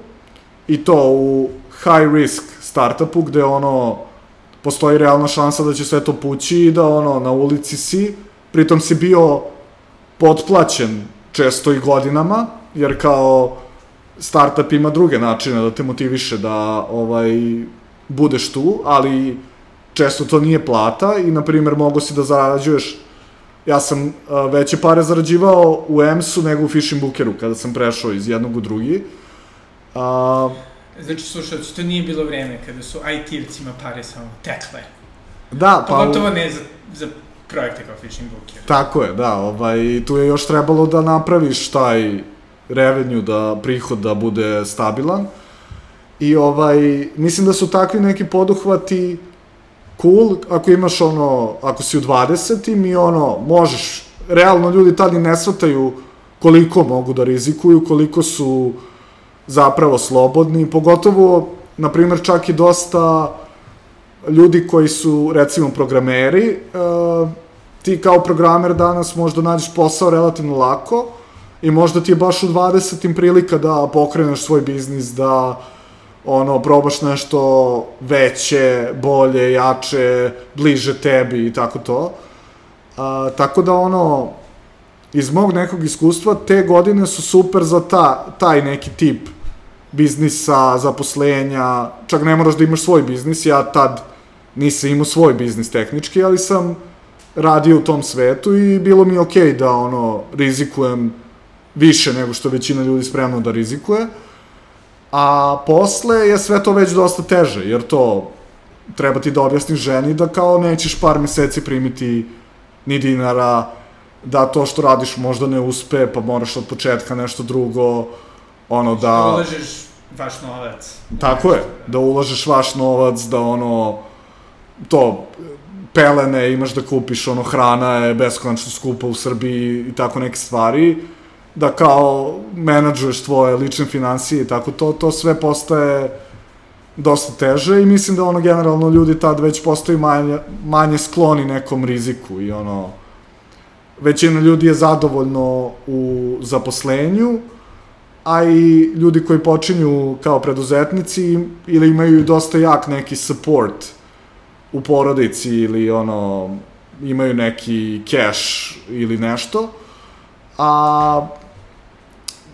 i to u high risk startupu gde ono, postoji realna šansa da će sve to pući i da ono, na ulici si, pritom si bio potplaćen često i godinama, jer kao startup ima druge načine da te motiviše da ovaj budeš tu, ali često to nije plata i, na primjer, mogo si da zarađuješ ja sam uh, veće pare zarađivao u EMS-u nego u Fishing Bookeru kada sam prešao iz jednog u drugi. Uh, znači, slušajte, to nije bilo vreme kada su IT-evcima pare samo tekle. Da, pa... Pogotovo ne za, za projekte kao Fishing Booker. Tako je, da, ovaj, tu je još trebalo da napraviš taj revenue, da prihod da bude stabilan. I ovaj, mislim da su takvi neki poduhvati cool ako imaš ono, ako si u 20 i ono, možeš, realno ljudi tad i ne shvataju koliko mogu da rizikuju, koliko su zapravo slobodni, pogotovo, na primjer, čak i dosta ljudi koji su, recimo, programeri, uh, ti kao programer danas možda nađeš posao relativno lako i možda ti je baš u 20. prilika da pokreneš svoj biznis, da ono, probaš nešto veće, bolje, jače, bliže tebi i tako to. A, tako da, ono, iz mog nekog iskustva, te godine su super za ta, taj neki tip biznisa, zaposlenja, čak ne moraš da imaš svoj biznis, ja tad nisam imao svoj biznis tehnički, ali sam radio u tom svetu i bilo mi okej okay da, ono, rizikujem više nego što većina ljudi spremno da rizikuje. Uh, a posle je sve to već dosta teže, jer to treba ti da objasniš ženi da kao nećeš par meseci primiti ni dinara, da to što radiš možda ne uspe, pa moraš od početka nešto drugo, ono da... Da ulažeš vaš novac. Tako je, da ulažeš vaš novac, da ono, to, pelene imaš da kupiš, ono, hrana je beskonačno skupa u Srbiji i tako neke stvari, da kao menadžuješ tvoje lične financije i tako to, to sve postaje dosta teže i mislim da ono generalno ljudi tad već postaju manje, manje skloni nekom riziku i ono većina ljudi je zadovoljno u zaposlenju, a i ljudi koji počinju kao preduzetnici ili imaju dosta jak neki support u porodici ili ono imaju neki cash ili nešto, a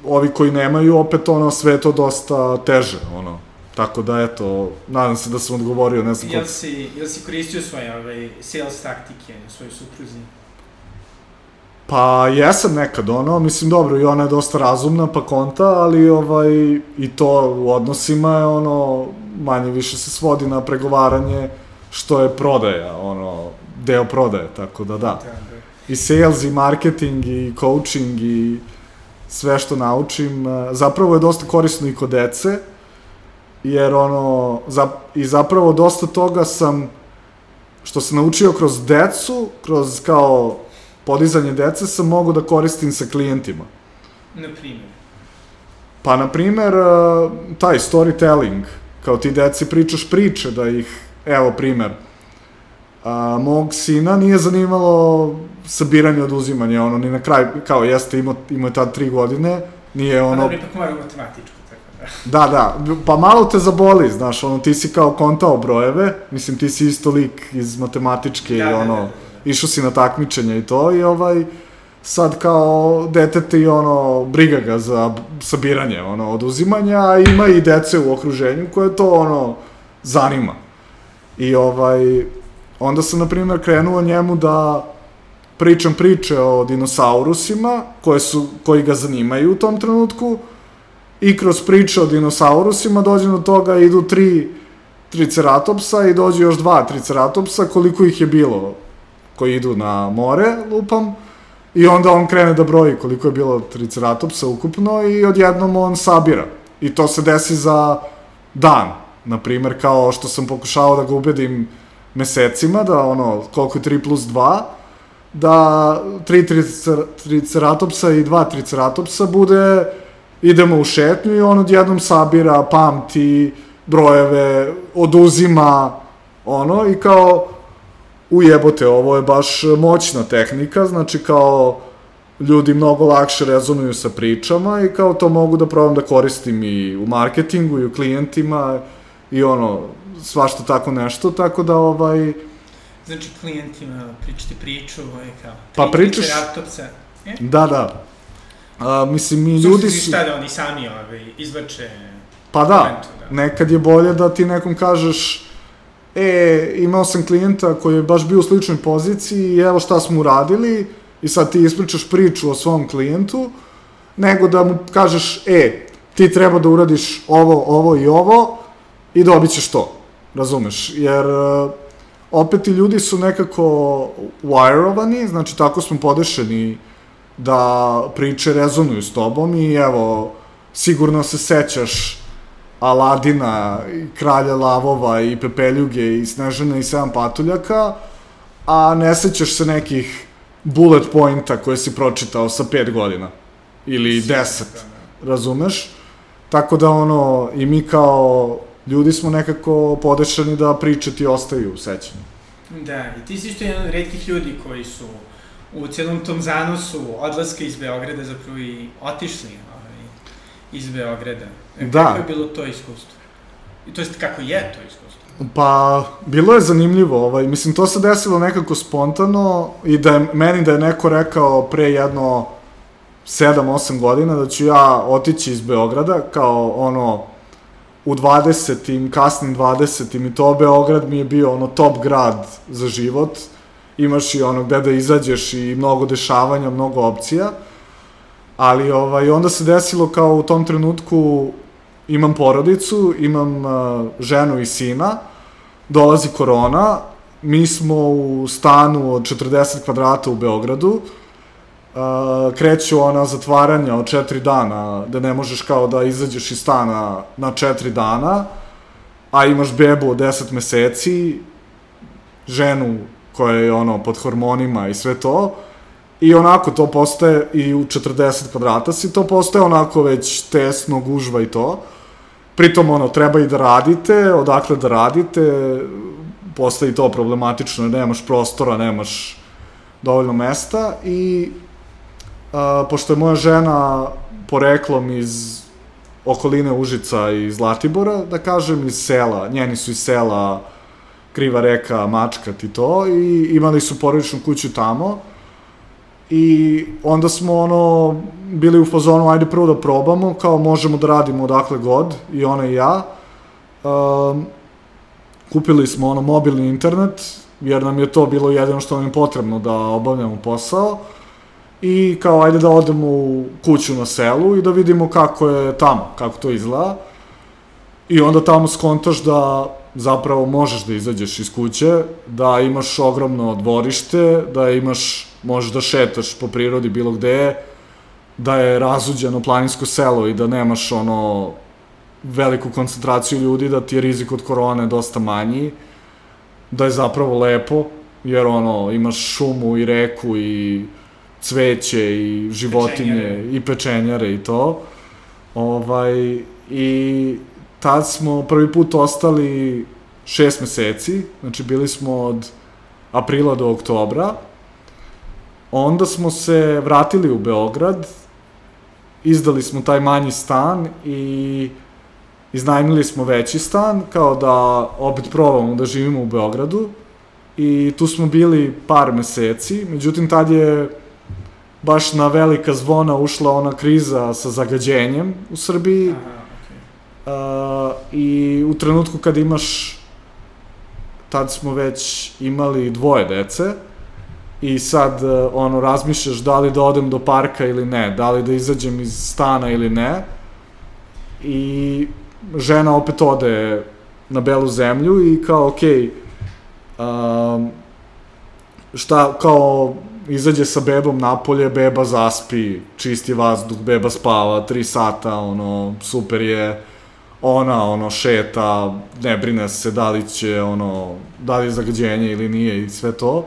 ovi koji nemaju, opet ono, sve to dosta teže, ono. Tako da, eto, nadam se da sam odgovorio, ne znam jel si, jel si koristio svoje ove, sales taktike na svojoj supruzi? Pa jesam nekad, ono, mislim, dobro, i ona je dosta razumna, pa konta, ali ovaj, i to u odnosima je, ono, manje više se svodi na pregovaranje što je prodaja, ono, deo prodaje, tako da da. I sales, i marketing, i coaching, i sve što naučim. E, zapravo je dosta korisno i kod dece, jer ono, za, i zapravo dosta toga sam, što sam naučio kroz decu, kroz kao podizanje dece, sam mogu da koristim sa klijentima. Na primjer? Pa, na primjer, e, taj storytelling, kao ti deci pričaš priče, da ih, evo primer, a, mog sina nije zanimalo sabiranje oduzimanje, ono, ni na kraju, kao jeste, imao, imao je tad tri godine, nije ono... Pa ipak mora matematičko, tako da. Da, da, pa malo te zaboli, znaš, ono, ti si kao kontao brojeve, mislim, ti si isto lik iz matematičke da, i ono, da, da, da. išao si na takmičenje i to, i ovaj, sad kao detete i ono, briga ga za sabiranje, ono, oduzimanja, a ima i dece u okruženju koje to, ono, zanima. I ovaj, onda sam, na primjer, krenuo njemu da pričam priče o dinosaurusima, koje su, koji ga zanimaju u tom trenutku, i kroz priče o dinosaurusima dođe do toga idu tri triceratopsa i dođe još dva triceratopsa, koliko ih je bilo koji idu na more, lupam, i onda on krene da broji koliko je bilo triceratopsa ukupno i odjednom on sabira. I to se desi za dan, na primer, kao što sam pokušao da ga ubedim mesecima, da ono, koliko je 3 plus 2, da tri triceratopsa i dva triceratopsa bude, idemo u šetnju i on odjednom sabira, pamti, brojeve, oduzima, ono, i kao, ujebote, ovo je baš moćna tehnika, znači kao, ljudi mnogo lakše rezonuju sa pričama i kao to mogu da probam da koristim i u marketingu i u klijentima i ono, svašta tako nešto, tako da ovaj... Znači klijentima pričati priču, ovaj kao... Pa pričaš... E? Da, da. A, mislim, mi Ljudi su... Šta da oni sami ovaj, izvrče Pa da, momentu, da. nekad je bolje da ti nekom kažeš e, imao sam klijenta koji je baš bio u sličnoj poziciji i evo šta smo uradili i sad ti ispričaš priču o svom klijentu, nego da mu kažeš, e, ti treba da uradiš ovo, ovo i ovo i dobit ćeš to, razumeš, jer opet ti ljudi su nekako wireovani, znači tako smo podešeni da priče rezonuju s tobom i evo, sigurno se sećaš Aladina, i Kralja Lavova i Pepeljuge i Snežana i Sedam patuljaka, a ne sećaš se nekih bullet pointa koje si pročitao sa 5 godina. Ili 10, razumeš? Tako da ono, i mi kao ljudi smo nekako podešani da priče ti ostaju u sećanju. Da, i ti si isto jedan od redkih ljudi koji su u celom tom zanosu odlaska iz Beograda zapravo i otišli ovaj, iz Beograda. E, Da. Kako je bilo to iskustvo? I to jest kako je to iskustvo? Pa, bilo je zanimljivo, ovaj, mislim, to se desilo nekako spontano i da je, meni da je neko rekao pre jedno 7-8 godina da ću ja otići iz Beograda kao ono u 20. kasnim 20. i to Beograd mi je bio ono top grad za život. Imaš i ono gde da izađeš i mnogo dešavanja, mnogo opcija. Ali ovaj, onda se desilo kao u tom trenutku imam porodicu, imam uh, ženu i sina, dolazi korona, mi smo u stanu od 40 kvadrata u Beogradu, uh, kreću ona zatvaranja od 4 dana, da ne možeš kao da izađeš iz stana na 4 dana, a imaš bebu od 10 meseci, ženu koja je ono pod hormonima i sve to, I onako to postaje, i u 40 kvadrata si, to postaje onako već tesno, gužva i to. Pritom, ono, treba i da radite, odakle da radite, postaje i to problematično, nemaš prostora, nemaš dovoljno mesta i a, pošto je moja žena poreklom iz okoline Užica i Zlatibora, da kažem, iz sela, njeni su iz sela Kriva reka, Mačkat i to, i imali su porodičnu kuću tamo, I onda smo ono bili u fazonu ajde prvo da probamo, kao možemo da radimo odakle god, i ona i ja. Um, kupili smo ono mobilni internet, jer nam je to bilo jedino što nam je potrebno da obavljamo posao. I kao ajde da odemo u kuću na selu i da vidimo kako je tamo, kako to izgleda. I onda tamo skontaš da zapravo možeš da izađeš iz kuće, da imaš ogromno dvorište, da imaš, možeš da šetaš po prirodi bilo gde, da je razuđeno planinsko selo i da nemaš ono veliku koncentraciju ljudi, da ti je rizik od korone dosta manji, da je zapravo lepo, jer ono, imaš šumu i reku i cveće i životinje Pečenjare. i pečenjare i to. Ovaj, I tad smo prvi put ostali šest meseci, znači bili smo od aprila do oktobra. Onda smo se vratili u Beograd, izdali smo taj manji stan i iznajmili smo veći stan, kao da opet probamo da živimo u Beogradu. I tu smo bili par meseci, međutim tad je baš na velika zvona ušla ona kriza sa zagađenjem u Srbiji. Aha, okej. Uh, I u trenutku kad imaš, tad smo već imali dvoje dece, i sad uh, ono razmišljaš da li da odem do parka ili ne, da li da izađem iz stana ili ne. I žena opet ode na belu zemlju i kao okej, um, šta kao izađe sa bebom napolje, beba zaspi, čisti vazduh, beba spava, tri sata, ono, super je, ona, ono, šeta, ne brine se da li će, ono, da li je zagađenje ili nije i sve to.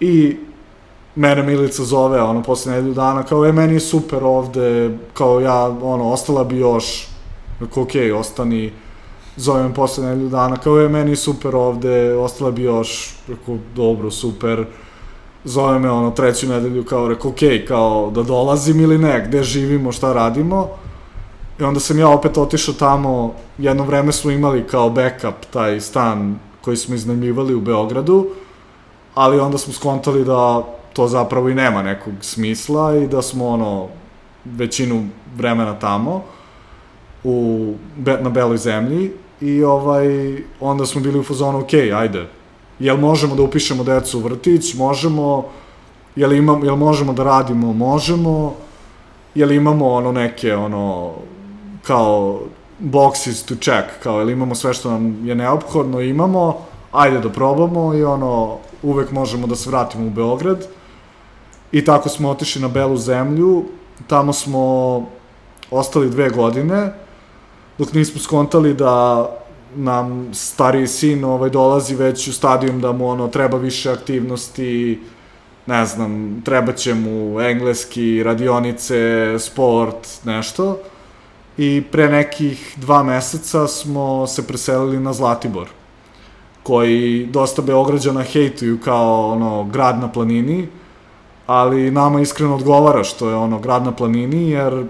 I mene Milica zove, ono, posle nedelju dana, kao, e, meni je super ovde, kao ja, ono, ostala bi još, rekao, okej, ostani, zove me posle nedelju dana, kao, e, meni je super ovde, ostala bi još, rekao, dobro, super, zove me, ono, treću nedelju, kao, rekao, okej, kao, da dolazim ili ne, gde živimo, šta radimo, I onda sam ja opet otišao tamo, jedno vreme smo imali kao backup taj stan koji smo iznajmljivali u Beogradu, ali onda smo skontali da to zapravo i nema nekog smisla i da smo ono većinu vremena tamo, u, na beloj zemlji, i ovaj, onda smo bili u fazonu, ok, ajde, jel možemo da upišemo decu u vrtić, možemo, jel, imam, jel možemo da radimo, možemo, jel imamo ono neke, ono, kao boxes to check, kao jel imamo sve što nam je neophodno, imamo, ajde da probamo i ono, uvek možemo da se vratimo u Beograd. I tako smo otišli na Belu zemlju, tamo smo ostali dve godine, dok nismo skontali da nam stariji sin ovaj, dolazi već u stadijum da mu ono, treba više aktivnosti, ne znam, treba će mu engleski, radionice, sport, nešto. I pre nekih dva meseca smo se preselili na Zlatibor, koji dosta Beograđana hejtuju kao ono, grad na planini, ali nama iskreno odgovara što je ono grad na planini, jer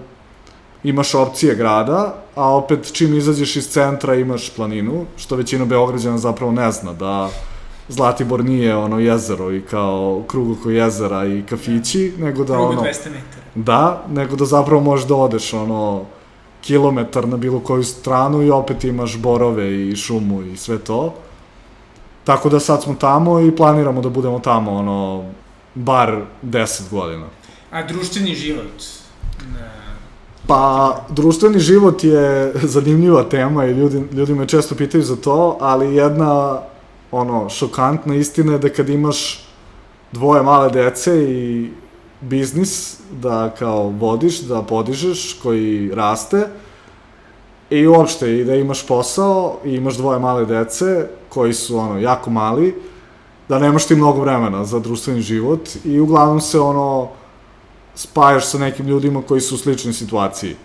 imaš opcije grada, a opet čim izađeš iz centra imaš planinu, što većina Beograđana zapravo ne zna, da Zlatibor nije ono jezero i kao krug oko jezera i kafići, nego da Krugu ono... 200 metara. Da, nego da zapravo možeš da odeš ono kilometar na bilo koju stranu i opet imaš borove i šumu i sve to. Tako da sad smo tamo i planiramo da budemo tamo ono bar 10 godina. A društveni život? Na... Pa, društveni život je [laughs] zanimljiva tema i ljudi, ljudi me često pitaju za to, ali jedna ono, šokantna istina je da kad imaš dvoje male dece i biznis da kao vodiš, da podižeš, koji raste, i uopšte i da imaš posao i imaš dvoje male dece koji su ono jako mali, da nemaš ti mnogo vremena za društveni život i uglavnom se ono spajaš sa nekim ljudima koji su u sličnoj situaciji.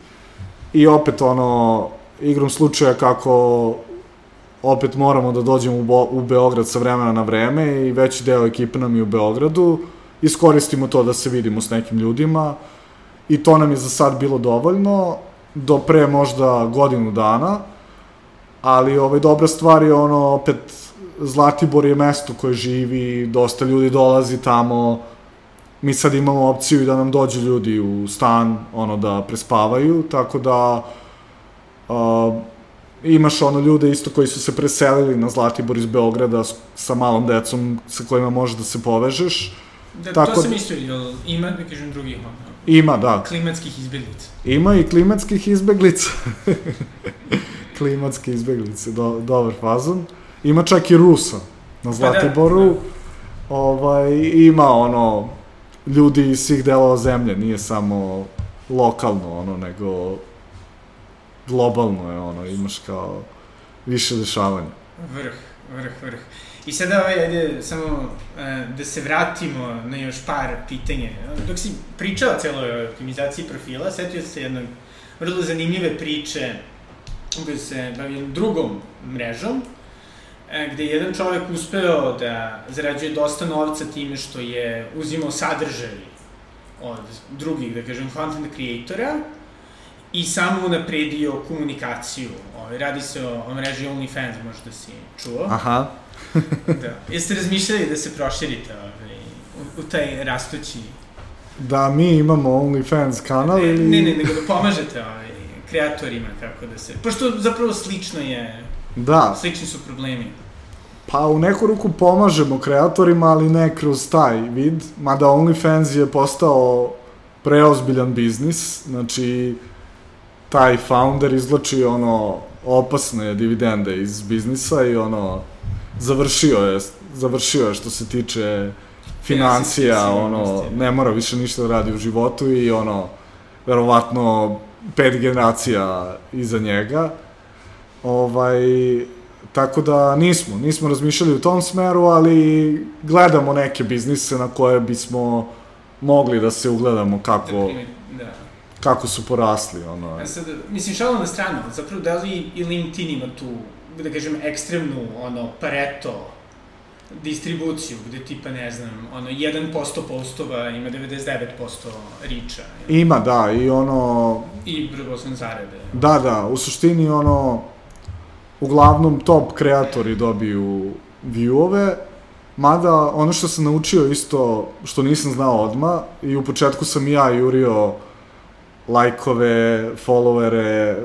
I opet ono, igrom slučaja kako opet moramo da dođemo u, u Beograd sa vremena na vreme i veći deo ekipe nam je u Beogradu, iskoristimo to da se vidimo s nekim ljudima i to nam je za sad bilo dovoljno, do pre možda godinu dana, ali ovaj, dobra stvar je ono, opet, Zlatibor je mesto koje živi, dosta ljudi dolazi tamo, mi sad imamo opciju da nam dođu ljudi u stan, ono, da prespavaju, tako da uh, imaš ono ljude isto koji su se preselili na Zlatibor iz Beograda sa malom decom sa kojima možeš da se povežeš. Da, Tako- to sam mislio, jel ima, da kažem, drugih ono, Ima, da, klimatskih izbjeglica? ima i klimatskih izbeglica. [laughs] Klimatske izbeglice, do, dobar fazon. Ima čak i Rusa na Zlatiboru. da. Ovaj, ima ono, ljudi iz svih delova zemlje, nije samo lokalno, ono, nego globalno je, ono, imaš kao više dešavanja. Vrh, vrh, vrh. I sada, ovaj, ajde, samo e, da se vratimo na još par pitanja. Dok si pričao o celoj optimizaciji profila, setio se jednog vrlo zanimljive priče koja se bavi jednom drugom mrežom, gde je jedan čovek uspeo da zarađuje dosta novca time što je uzimao sadržaj od drugih, da kažem, content creatora i samo unapredio komunikaciju. Ovaj, radi se o, o mreži OnlyFans, možda si čuo. Aha. [laughs] Da. Jeste razmišljali da se proširite ovaj, u, u taj rastući... Da mi imamo OnlyFans kanal Ne, ili... ne, ne, nego da pomažete ovaj, kreatorima kako da se... Pošto zapravo slično je, Da, slični su problemi. Pa u neku ruku pomažemo kreatorima, ali ne kroz taj vid, mada OnlyFans je postao preozbiljan biznis, znači taj founder izlači ono opasne dividende iz biznisa i ono završio je, završio je što se tiče financija, ono, ne mora više ništa da radi u životu i ono, verovatno pet generacija iza njega. Ovaj, tako da nismo, nismo razmišljali u tom smeru, ali gledamo neke biznise na koje bismo mogli da se ugledamo Da, kako, primjer, da. kako su porasli, ono. A sad, mislim, šalo na stranu, zapravo da li i LinkedIn ima tu, da kažem, ekstremnu, ono, pareto distribuciju, gde tipa, ne znam, ono, 1% postova ima 99% riča Ima, da, i ono, i brzo zarade. da, da, u suštini ono, uglavnom top kreatori dobiju view-ove, mada ono što sam naučio isto, što nisam znao odma i u početku sam ja jurio lajkove, followere,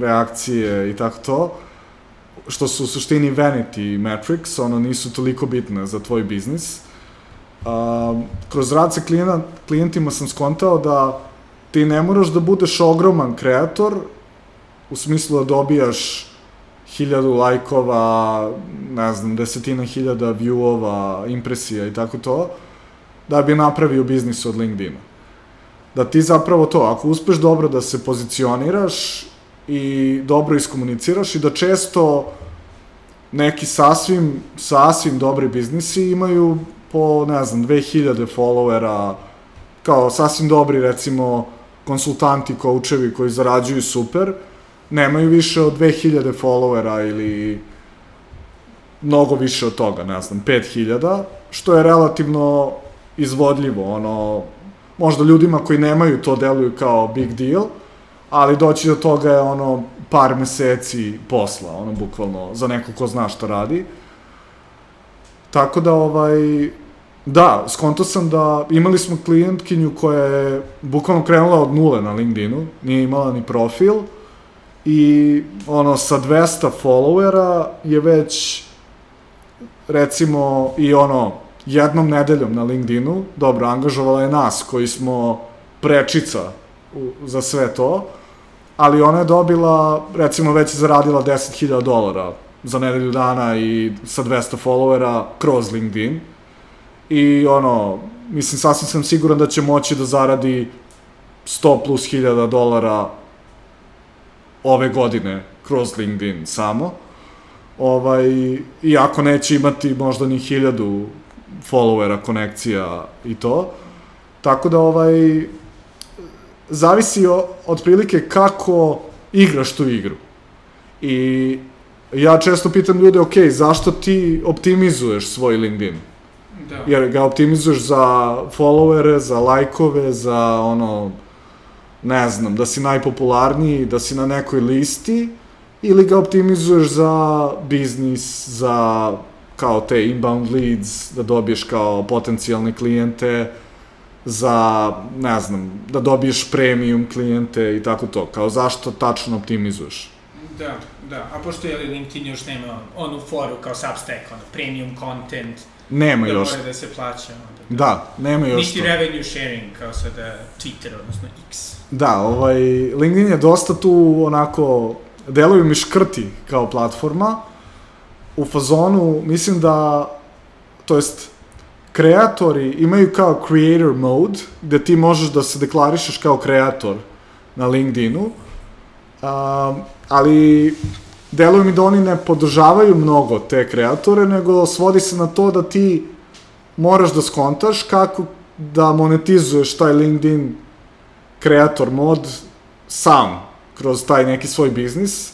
reakcije i tako to, što su u suštini vanity metrics, ono nisu toliko bitne za tvoj biznis. Uh, kroz rad sa klijentima sam skontao da ti ne moraš da budeš ogroman kreator, u smislu da dobijaš hiljadu lajkova, ne znam, desetina hiljada viewova, impresija i tako to, da bi napravio biznis od LinkedIna. Da ti zapravo to, ako uspeš dobro da se pozicioniraš i dobro iskomuniciraš i da često neki sasvim, sasvim dobri biznisi imaju po, ne znam, 2000 followera, kao sasvim dobri, recimo, konsultanti, koučevi koji zarađuju super, nemaju više od 2000 followera ili mnogo više od toga, ne znam, 5000, što je relativno izvodljivo, ono, možda ljudima koji nemaju to deluju kao big deal, ali doći do toga je ono par meseci posla, ono bukvalno za neko ko zna šta radi. Tako da ovaj da, skonto sam da imali smo klijentkinju koja je bukvalno krenula od nule na LinkedInu, nije imala ni profil i ono sa 200 followera je već recimo i ono jednom nedeljom na LinkedInu, dobro, angažovala je nas koji smo prečica u, za sve to, ali ona je dobila, recimo već zaradila 10.000 dolara za nedelju dana i sa 200 followera kroz LinkedIn. I ono, mislim, sasvim sam siguran da će moći da zaradi 100 plus hiljada dolara ove godine kroz LinkedIn samo. Ovaj, iako neće imati možda ni hiljadu followera, konekcija i to. Tako da ovaj, zavisi o, otprilike kako igraš tu igru. I ja često pitam ljude, ok, zašto ti optimizuješ svoj LinkedIn? Da. Jer ga optimizuješ za followere, za lajkove, za ono, ne znam, da si najpopularniji, da si na nekoj listi, ili ga optimizuješ za biznis, za kao te inbound leads, da dobiješ kao potencijalne klijente, za, ne znam, da dobiješ premium klijente i tako to. Kao zašto tačno optimizuješ? Da, da. A pošto je LinkedIn još nema onu foru kao Substack, ono, premium content, nema da još. mora da se plaća. Onda, da. da, nema još Niti to. revenue sharing, kao sada Twitter, odnosno X. Da, ovaj, LinkedIn je dosta tu onako, deluju mi škrti kao platforma, u fazonu, mislim da, to jest, kreatori imaju kao creator mode, gde ti možeš da se deklarišeš kao kreator na LinkedInu, um, ali deluje mi da oni ne podržavaju mnogo te kreatore, nego svodi se na to da ti moraš da skontaš kako da monetizuješ taj LinkedIn kreator mod sam kroz taj neki svoj biznis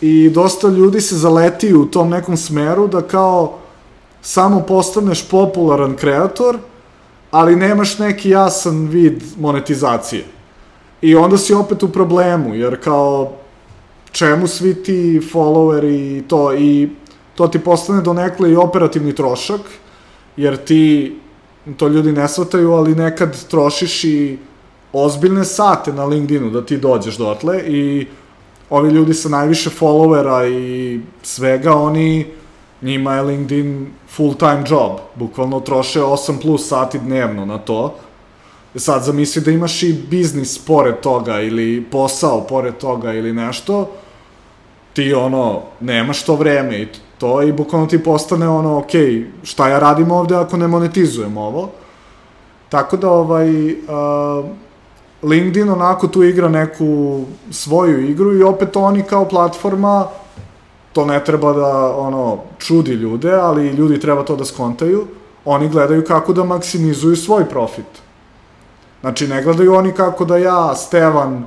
i dosta ljudi se zaleti u tom nekom smeru da kao samo postaneš popularan kreator, ali nemaš neki jasan vid monetizacije. I onda si opet u problemu, jer kao čemu svi ti followeri i to, i to ti postane donekle i operativni trošak, jer ti, to ljudi ne shvataju, ali nekad trošiš i ozbiljne sate na LinkedInu da ti dođeš dotle i ovi ljudi sa najviše followera i svega, oni, njima je LinkedIn full time job, bukvalno troše 8 plus sati dnevno na to. Sad zamisli da imaš i biznis pored toga ili posao pored toga ili nešto, ti ono, nemaš to vreme i to i bukvalno ti postane ono, ok, šta ja radim ovde ako ne monetizujem ovo? Tako da ovaj, uh, LinkedIn onako tu igra neku svoju igru i opet oni kao platforma to ne treba da ono čudi ljude, ali ljudi treba to da skontaju. Oni gledaju kako da maksimizuju svoj profit. Znači, ne gledaju oni kako da ja, Stevan,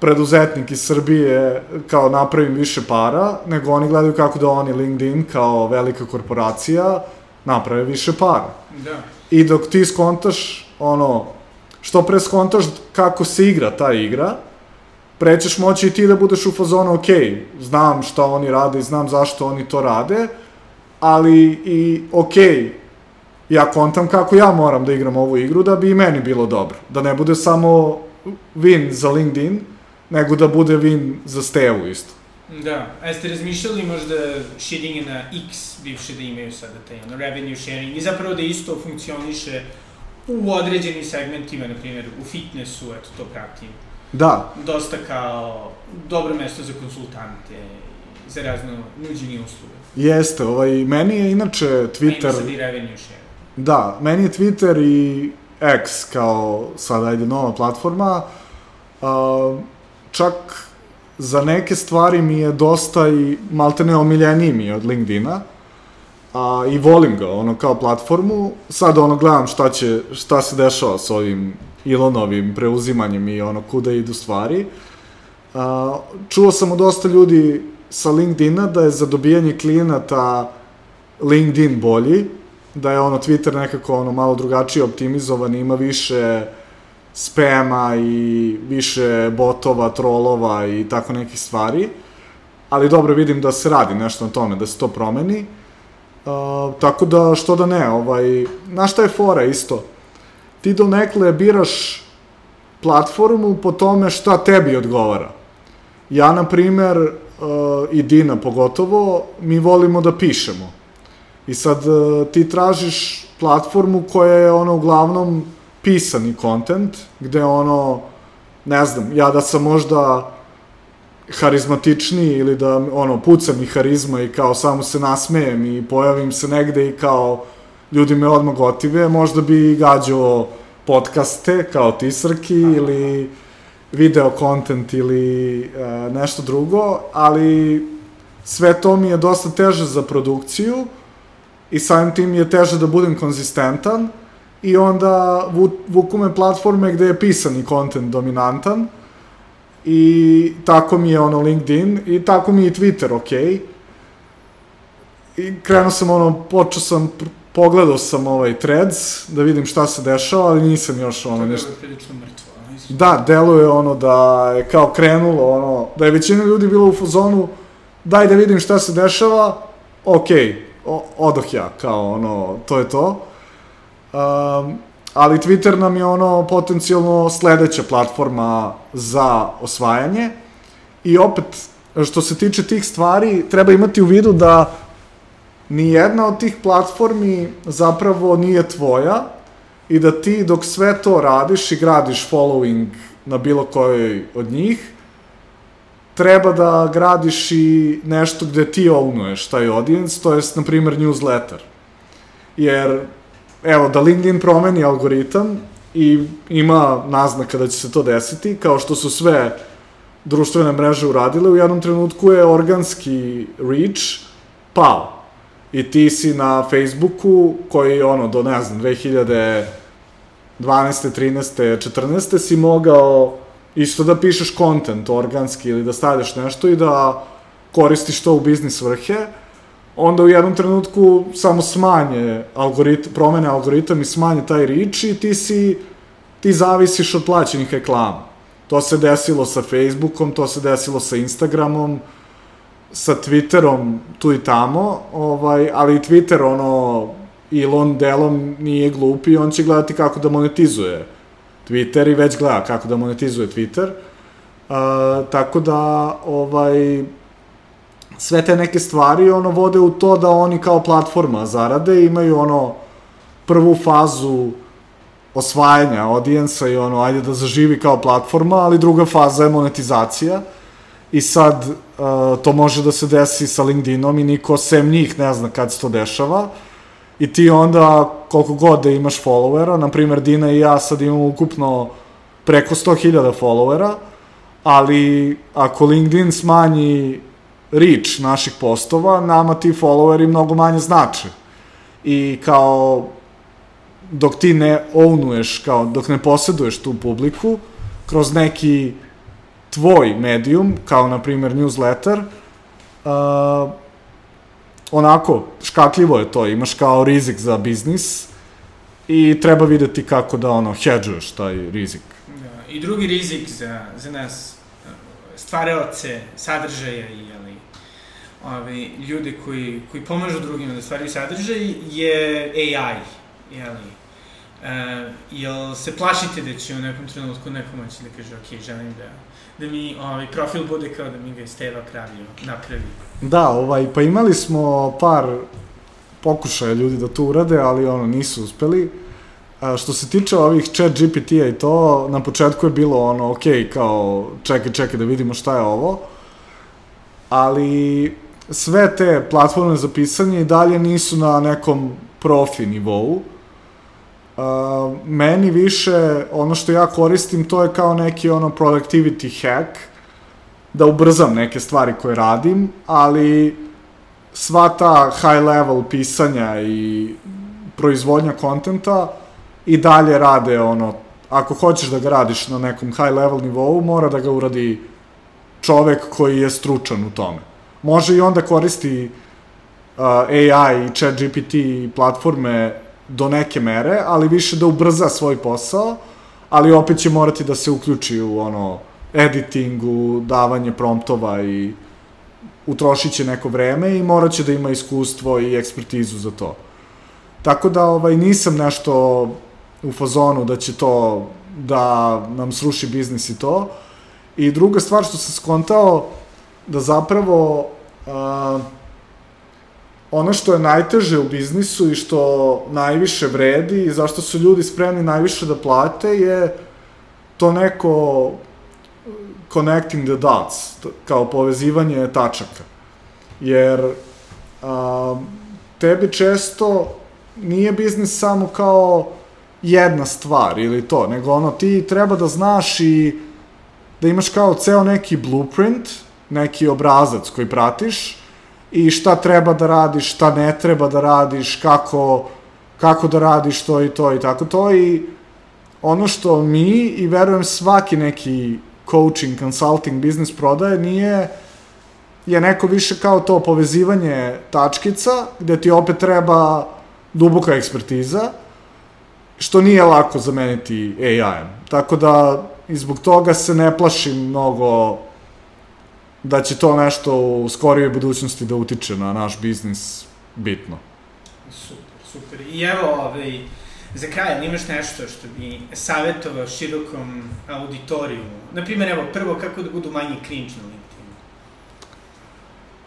preduzetnik iz Srbije, kao napravim više para, nego oni gledaju kako da oni LinkedIn, kao velika korporacija, naprave više para. Da. I dok ti skontaš, ono, što pre skontaš kako se igra ta igra, pre ćeš moći i ti da budeš u fazonu, ok, znam šta oni rade i znam zašto oni to rade, ali i ok, ja kontam kako ja moram da igram ovu igru da bi i meni bilo dobro. Da ne bude samo win za LinkedIn, nego da bude win za Stevu isto. Da, a jeste razmišljali možda širenje na X, bivše da imaju sada taj ono, revenue sharing i zapravo da isto funkcioniše u određenim segmentima, na primjer u fitnessu, eto to pratim. Da, Dosta kao dobro mesto za konsultante, za razno nuđenje usluga. jeste, ovaj, meni je inače Twitter... sad i revenue sharing. Da, meni je Twitter i X kao sad ajde nova platforma, a, čak za neke stvari mi je dosta i maltene omiljeniji mi je od LinkedIna, a, i volim ga, ono, kao platformu. Sad, ono, gledam šta će, šta se dešava s ovim Elonovim preuzimanjem i ono, kuda idu stvari. A, čuo sam od dosta ljudi sa LinkedIna da je za dobijanje klijenata LinkedIn bolji, da je ono Twitter nekako ono malo drugačije optimizovan, ima više spema i više botova, trolova i tako nekih stvari. Ali dobro vidim da se radi nešto na tome, da se to promeni. Uh, tako da, što da ne, ovaj, znaš šta je fora isto? Ti donekle biraš platformu po tome šta tebi odgovara. Ja, na primer, uh, i Dina pogotovo, mi volimo da pišemo. I sad uh, ti tražiš platformu koja je ono uglavnom pisani kontent, gde ono, ne znam, ja da sam možda harizmatičniji ili da ono puca mi harizma i kao samo se nasmejem i pojavim se negde i kao ljudi me odmah gotive, možda bi gađao podcaste kao ti Srki ili video content ili e, nešto drugo, ali sve to mi je dosta teže za produkciju i samim tim je teže da budem konzistentan i onda vu, vuku me platforme gde je pisani kontent dominantan i tako mi je ono LinkedIn i tako mi je i Twitter okej. I krenuo sam ono, počeo sam, pogledao sam ovaj threads da vidim šta se dešava, ali nisam još ono To je prilično mrtvo. Da, deluje ono da je kao krenulo ono, da je većina ljudi bila u fazonu daj da vidim šta se dešava, okej, o, odoh ja, kao ono, to je to. Um, ali Twitter nam je ono potencijalno sledeća platforma za osvajanje i opet, što se tiče tih stvari, treba imati u vidu da ni jedna od tih platformi zapravo nije tvoja, i da ti dok sve to radiš i gradiš following na bilo kojoj od njih, treba da gradiš i nešto gde ti ownuješ taj audience, to jest, na primer, newsletter. Jer, evo, da LinkedIn promeni algoritam i ima naznaka da će se to desiti, kao što su sve društvene mreže uradile, u jednom trenutku je organski reach pao. I ti si na Facebooku, koji ono, do ne znam, 2012. 13. 14. si mogao isto da pišeš kontent organski ili da stavljaš nešto i da koristiš to u biznis vrhe, onda u jednom trenutku samo smanje algoritam, promene algoritam i smanje taj reach i ti si, ti zavisiš od plaćenih reklama. To se desilo sa Facebookom, to se desilo sa Instagramom, sa Twitterom tu i tamo, ovaj, ali Twitter, ono, Elon delom nije glup i on će gledati kako da monetizuje Twitter i već gleda kako da monetizuje Twitter. Uh, tako da, ovaj, sve te neke stvari ono vode u to da oni kao platforma zarade, imaju ono prvu fazu osvajanja audijensa i ono ajde da zaživi kao platforma, ali druga faza je monetizacija. I sad uh, to može da se desi sa LinkedInom i niko sem njih ne zna kad se to dešava. I ti onda koliko god da imaš followera, na primjer Dina i ja sad imamo ukupno preko 100.000 followera, ali ako LinkedIn smanji reach naših postova, nama ti followeri mnogo manje znače. I kao dok ti ne ownuješ, kao dok ne posjeduješ tu publiku, kroz neki tvoj medijum, kao na primjer newsletter, uh, onako, škakljivo je to, imaš kao rizik za biznis i treba videti kako da ono, hedžuješ taj rizik. Da. I drugi rizik za, za nas, stvaraoce sadržaja i ovi, ljude koji, koji pomažu drugima da stvaraju sadržaj je AI. Jeli. E, jel se plašite da će u nekom trenutku neko moći da kaže, ok, želim da, da mi ovaj, profil bude kao da mi ga je Steva Kravio napravi? Da, ovaj, pa imali smo par pokušaja ljudi da to urade, ali ono, nisu uspeli. A, što se tiče ovih chat GPT-a i to, na početku je bilo ono, ok, kao, čekaj, čekaj da vidimo šta je ovo, ali sve te platforme za pisanje i dalje nisu na nekom profi nivou. Uh, meni više, ono što ja koristim, to je kao neki ono productivity hack, da ubrzam neke stvari koje radim, ali sva ta high level pisanja i proizvodnja kontenta i dalje rade ono, ako hoćeš da ga radiš na nekom high level nivou, mora da ga uradi čovek koji je stručan u tome. Može i onda koristi uh, AI i chat GPT platforme do neke mere, ali više da ubrza svoj posao, ali opet će morati da se uključi u ono editingu, davanje promptova i utrošit će neko vreme i morat će da ima iskustvo i ekspertizu za to. Tako da ovaj, nisam nešto u fazonu da će to da nam sruši biznis i to. I druga stvar što sam skontao, da zapravo ono što je najteže u biznisu i što najviše vredi i zašto su ljudi spremni najviše da plate je to neko connecting the dots, kao povezivanje tačaka. Jer a, tebi često nije biznis samo kao jedna stvar ili to, nego ono ti treba da znaš i da imaš kao ceo neki blueprint, neki obrazac koji pratiš i šta treba da radiš, šta ne treba da radiš, kako, kako da radiš to i to i tako to i ono što mi i verujem svaki neki coaching, consulting, biznis prodaje nije je neko više kao to povezivanje tačkica gde ti opet treba duboka ekspertiza što nije lako zameniti AI-em. Tako da i zbog toga se ne plašim mnogo da će to nešto u skorijoj budućnosti da utiče na naš biznis bitno. Super, super. I evo, ovaj, za kraj, imaš nešto što bi savjetovao širokom auditorijumu? Naprimjer, evo, prvo, kako da budu manje cringe na LinkedInu?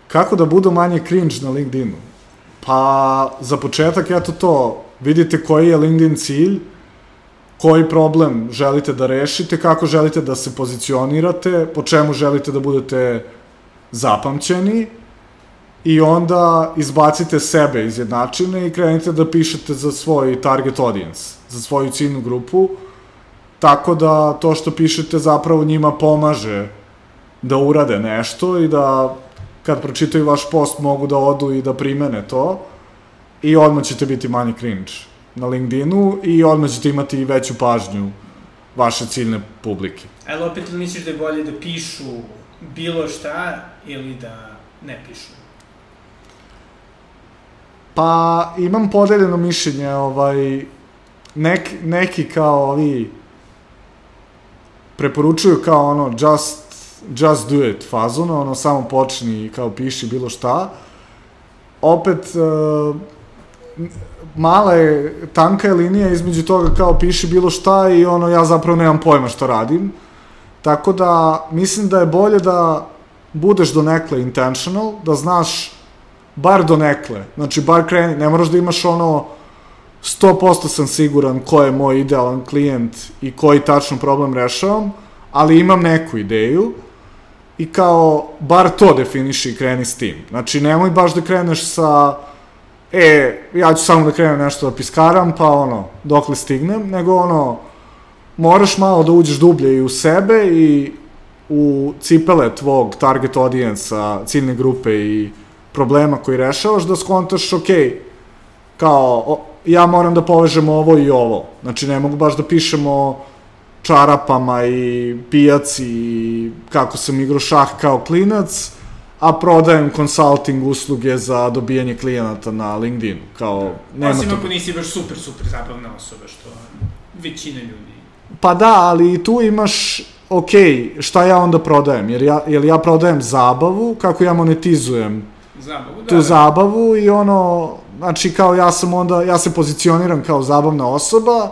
Kako da budu manje cringe na LinkedInu? Pa, za početak, eto to, vidite koji je LinkedIn cilj, koji problem želite da rešite, kako želite da se pozicionirate, po čemu želite da budete zapamćeni i onda izbacite sebe iz jednačine i krenite da pišete za svoj target audience, za svoju ciljnu grupu, tako da to što pišete zapravo njima pomaže da urade nešto i da kad pročitaju vaš post mogu da odu i da primene to i odmah ćete biti manje cringe na LinkedInu i odmah ćete imati veću pažnju vaše ciljne publike. Ali opet misliš da je bolje da pišu bilo šta ili da ne pišu? Pa imam podeljeno mišljenje, ovaj, nek, neki kao ovi preporučuju kao ono just, just do it fazon, ono samo počni kao piši bilo šta. Opet, uh, mala je, tanka je linija između toga kao piši bilo šta i ono ja zapravo nemam pojma što radim. Tako da mislim da je bolje da budeš do nekle intentional, da znaš bar do nekle, znači bar kreni, ne moraš da imaš ono 100% sam siguran ko je moj idealan klijent i koji tačno problem rešavam, ali imam neku ideju i kao bar to definiši i kreni s tim. Znači nemoj baš da kreneš sa e, ja ću samo da krenem nešto da piskaram, pa ono, dokle stignem, nego ono, moraš malo da uđeš dublje i u sebe i u cipele tvog target audience-a, ciljne grupe i problema koji rešavaš, da skontaš, ok, kao, o, ja moram da povežem ovo i ovo. Znači, ne mogu baš da pišemo čarapama i pijaci i kako sam igrao šah kao klinac, a prodajem consulting usluge za dobijanje klijenata na LinkedInu, kao... Nema Osim ako nisi baš super, super zabavna osoba, što većina ljudi... Pa da, ali tu imaš, ok, šta ja onda prodajem? Jer ja, jer ja prodajem zabavu, kako ja monetizujem Zabavu, da, tu da. zabavu i ono, znači kao ja sam onda, ja se pozicioniram kao zabavna osoba,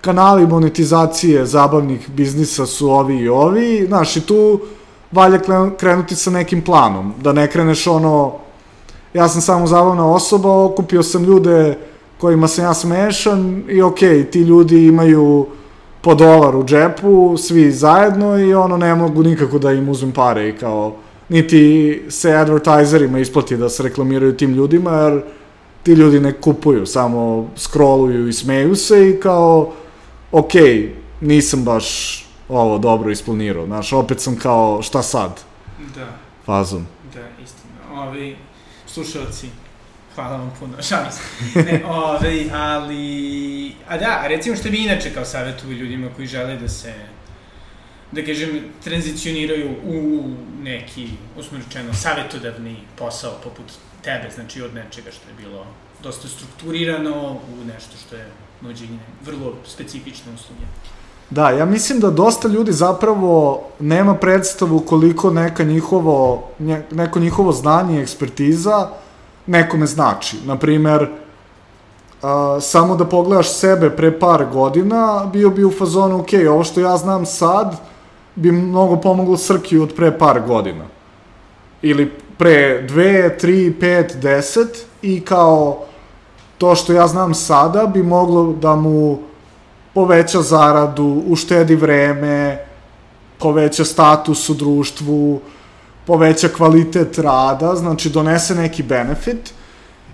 kanali monetizacije zabavnih biznisa su ovi i ovi, znaš, i tu valja krenuti sa nekim planom, da ne kreneš ono, ja sam samo zabavna osoba, okupio sam ljude kojima sam ja smešan i okej, okay, ti ljudi imaju po dolar u džepu, svi zajedno i ono ne mogu nikako da im uzmem pare i kao niti se advertiserima isplati da se reklamiraju tim ljudima jer ti ljudi ne kupuju, samo scrolluju i smeju se i kao ok, nisam baš ovo dobro isplanirao, znaš, opet sam kao šta sad? Da. Fazom. Da, istina. Ovi slušalci, hvala vam puno, [laughs] šalim se. Ne, ove, ali, a da, recimo što bi inače kao savjetuju ljudima koji žele da se, da kažem, tranzicioniraju u neki, usmrčeno, savjetodavni posao poput tebe, znači od nečega što je bilo dosta strukturirano u nešto što je nuđenje vrlo specifične usluge. Da, ja mislim da dosta ljudi zapravo nema predstavu koliko neka njihovo, neko njihovo znanje i ekspertiza nekome znači. Naprimer, a, samo da pogledaš sebe pre par godina, bio bi u fazonu, ok, ovo što ja znam sad, bi mnogo pomoglo Srkiju od pre par godina. Ili pre dve, tri, pet, deset i kao to što ja znam sada bi moglo da mu poveća zaradu, uštedi vreme, poveća status u društvu, poveća kvalitet rada, znači donese neki benefit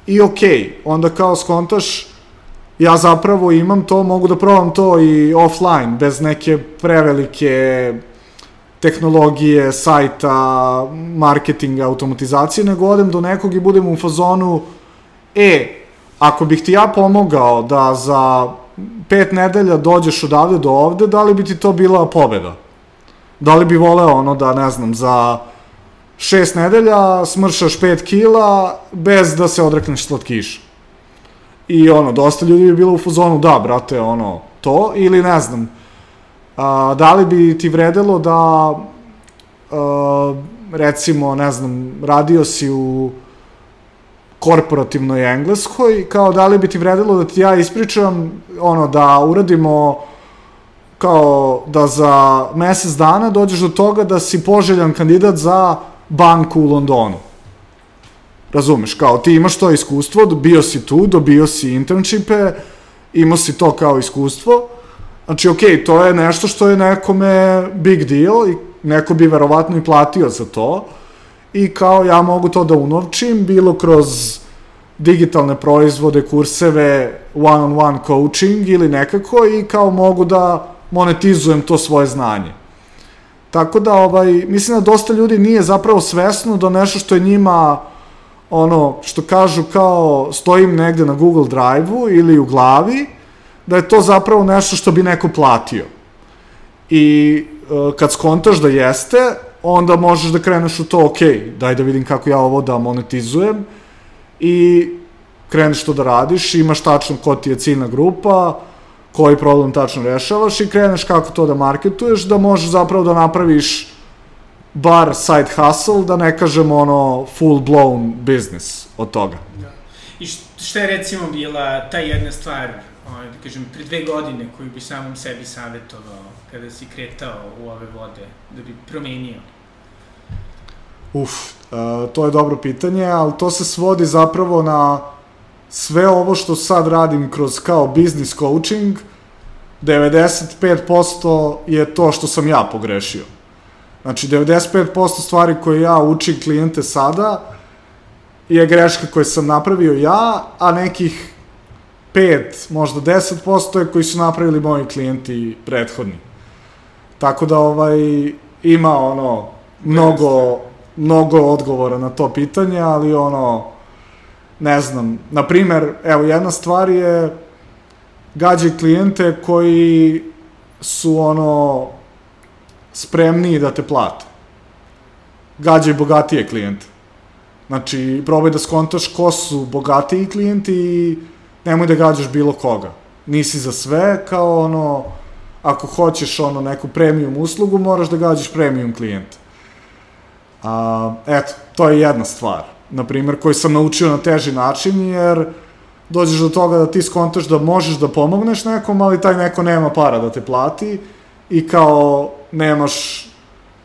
i okay, onda kao skontaš ja zapravo imam to, mogu da probam to i offline, bez neke prevelike tehnologije, sajta, marketinga, automatizacije, nego odem do nekog i budem u fazonu, e, ako bih ti ja pomogao da za pet nedelja dođeš odavde do ovde, da li bi ti to bila pobeda? Da li bi voleo ono da, ne znam, za šest nedelja smršaš pet kila bez da se odrekneš slatkiša? I ono, dosta ljudi bi bilo u fuzonu, da, brate, ono, to, ili ne znam, a, da li bi ti vredelo da, a, recimo, ne znam, radio si u korporativnoj engleskoj, kao da li bi ti vredilo da ti ja ispričam, ono, da uradimo kao da za mesec dana dođeš do toga da si poželjan kandidat za banku u Londonu. Razumeš, kao ti imaš to iskustvo, bio si tu, dobio si internshipe, imao si to kao iskustvo, znači okej, okay, to je nešto što je nekome big deal i neko bi verovatno i platio za to, i kao ja mogu to da unovčim, bilo kroz digitalne proizvode, kurseve, one-on-one -on -one coaching ili nekako i kao mogu da monetizujem to svoje znanje. Tako da, ovaj, mislim da dosta ljudi nije zapravo svesno da nešto što je njima, ono, što kažu kao stojim negde na Google Drive-u ili u glavi, da je to zapravo nešto što bi neko platio. I e, kad skontaš da jeste, onda možeš da kreneš u to, ok, daj da vidim kako ja ovo da monetizujem i kreneš to da radiš, imaš tačno ko ti je ciljna grupa, koji problem tačno rešavaš i kreneš kako to da marketuješ, da možeš zapravo da napraviš bar side hustle, da ne kažem ono full blown business od toga. Da. I šta je recimo bila ta jedna stvar, ovaj, da kažem, pre dve godine koju bi samom sebi savjetovao kada si kretao u ove vode, da bi promenio? Uf, uh, to je dobro pitanje, ali to se svodi zapravo na sve ovo što sad radim kroz kao business coaching, 95% je to što sam ja pogrešio. Znači, 95% stvari koje ja učim klijente sada je greška koje sam napravio ja, a nekih 5, možda 10% je koji su napravili moji klijenti prethodni. Tako da ovaj ima ono mnogo mnogo odgovora na to pitanje, ali ono ne znam, na primer, evo jedna stvar je gađaj klijente koji su ono spremniji da te plate. Gađaj bogatije klijente. Znači, probaj da skontaš ko su bogatiji klijenti i nemoj da gađaš bilo koga. Nisi za sve, kao ono, ako hoćeš ono neku premium uslugu, moraš da gađaš premium klijente. A, eto, to je jedna stvar. na primjer, koji sam naučio na teži način, jer dođeš do toga da ti skontaš da možeš da pomogneš nekom, ali taj neko nema para da te plati i kao nemaš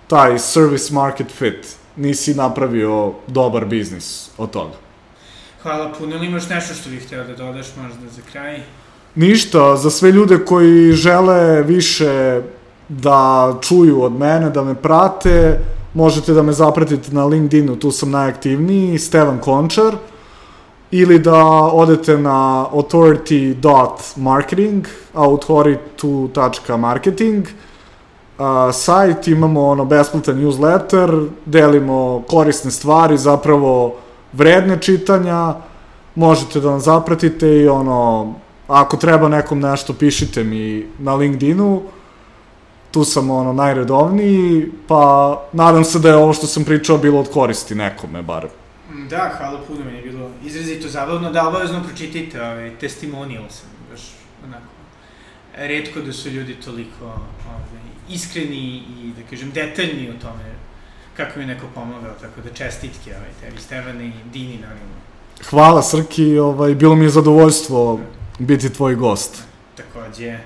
taj service market fit, nisi napravio dobar biznis od toga. Hvala puno, ili imaš nešto što bih hteo da dodaš možda za kraj? Ništa, za sve ljude koji žele više da čuju od mene, da me prate, možete da me zapratite na LinkedInu, tu sam najaktivniji, Stevan Končar, ili da odete na authority.marketing, authority.marketing, uh, sajt, imamo ono besplatan newsletter, delimo korisne stvari, zapravo vredne čitanja, možete da nam zapratite i ono, ako treba nekom nešto, pišite mi na LinkedInu, tu sam ono najredovniji, pa nadam se da je ovo što sam pričao bilo od koristi nekome, bar. Da, hvala puno, meni je bilo izrazito zabavno, da obavezno pročitajte ovaj, testimonial sam, baš onako, redko da su ljudi toliko ovaj, iskreni i, da kažem, detaljni o tome kako mi je neko pomogao, tako da čestitke ovaj, tebi, Stevane i Dini, naravno. Hvala Srki, ovaj, bilo mi je zadovoljstvo biti tvoj gost. Takođe,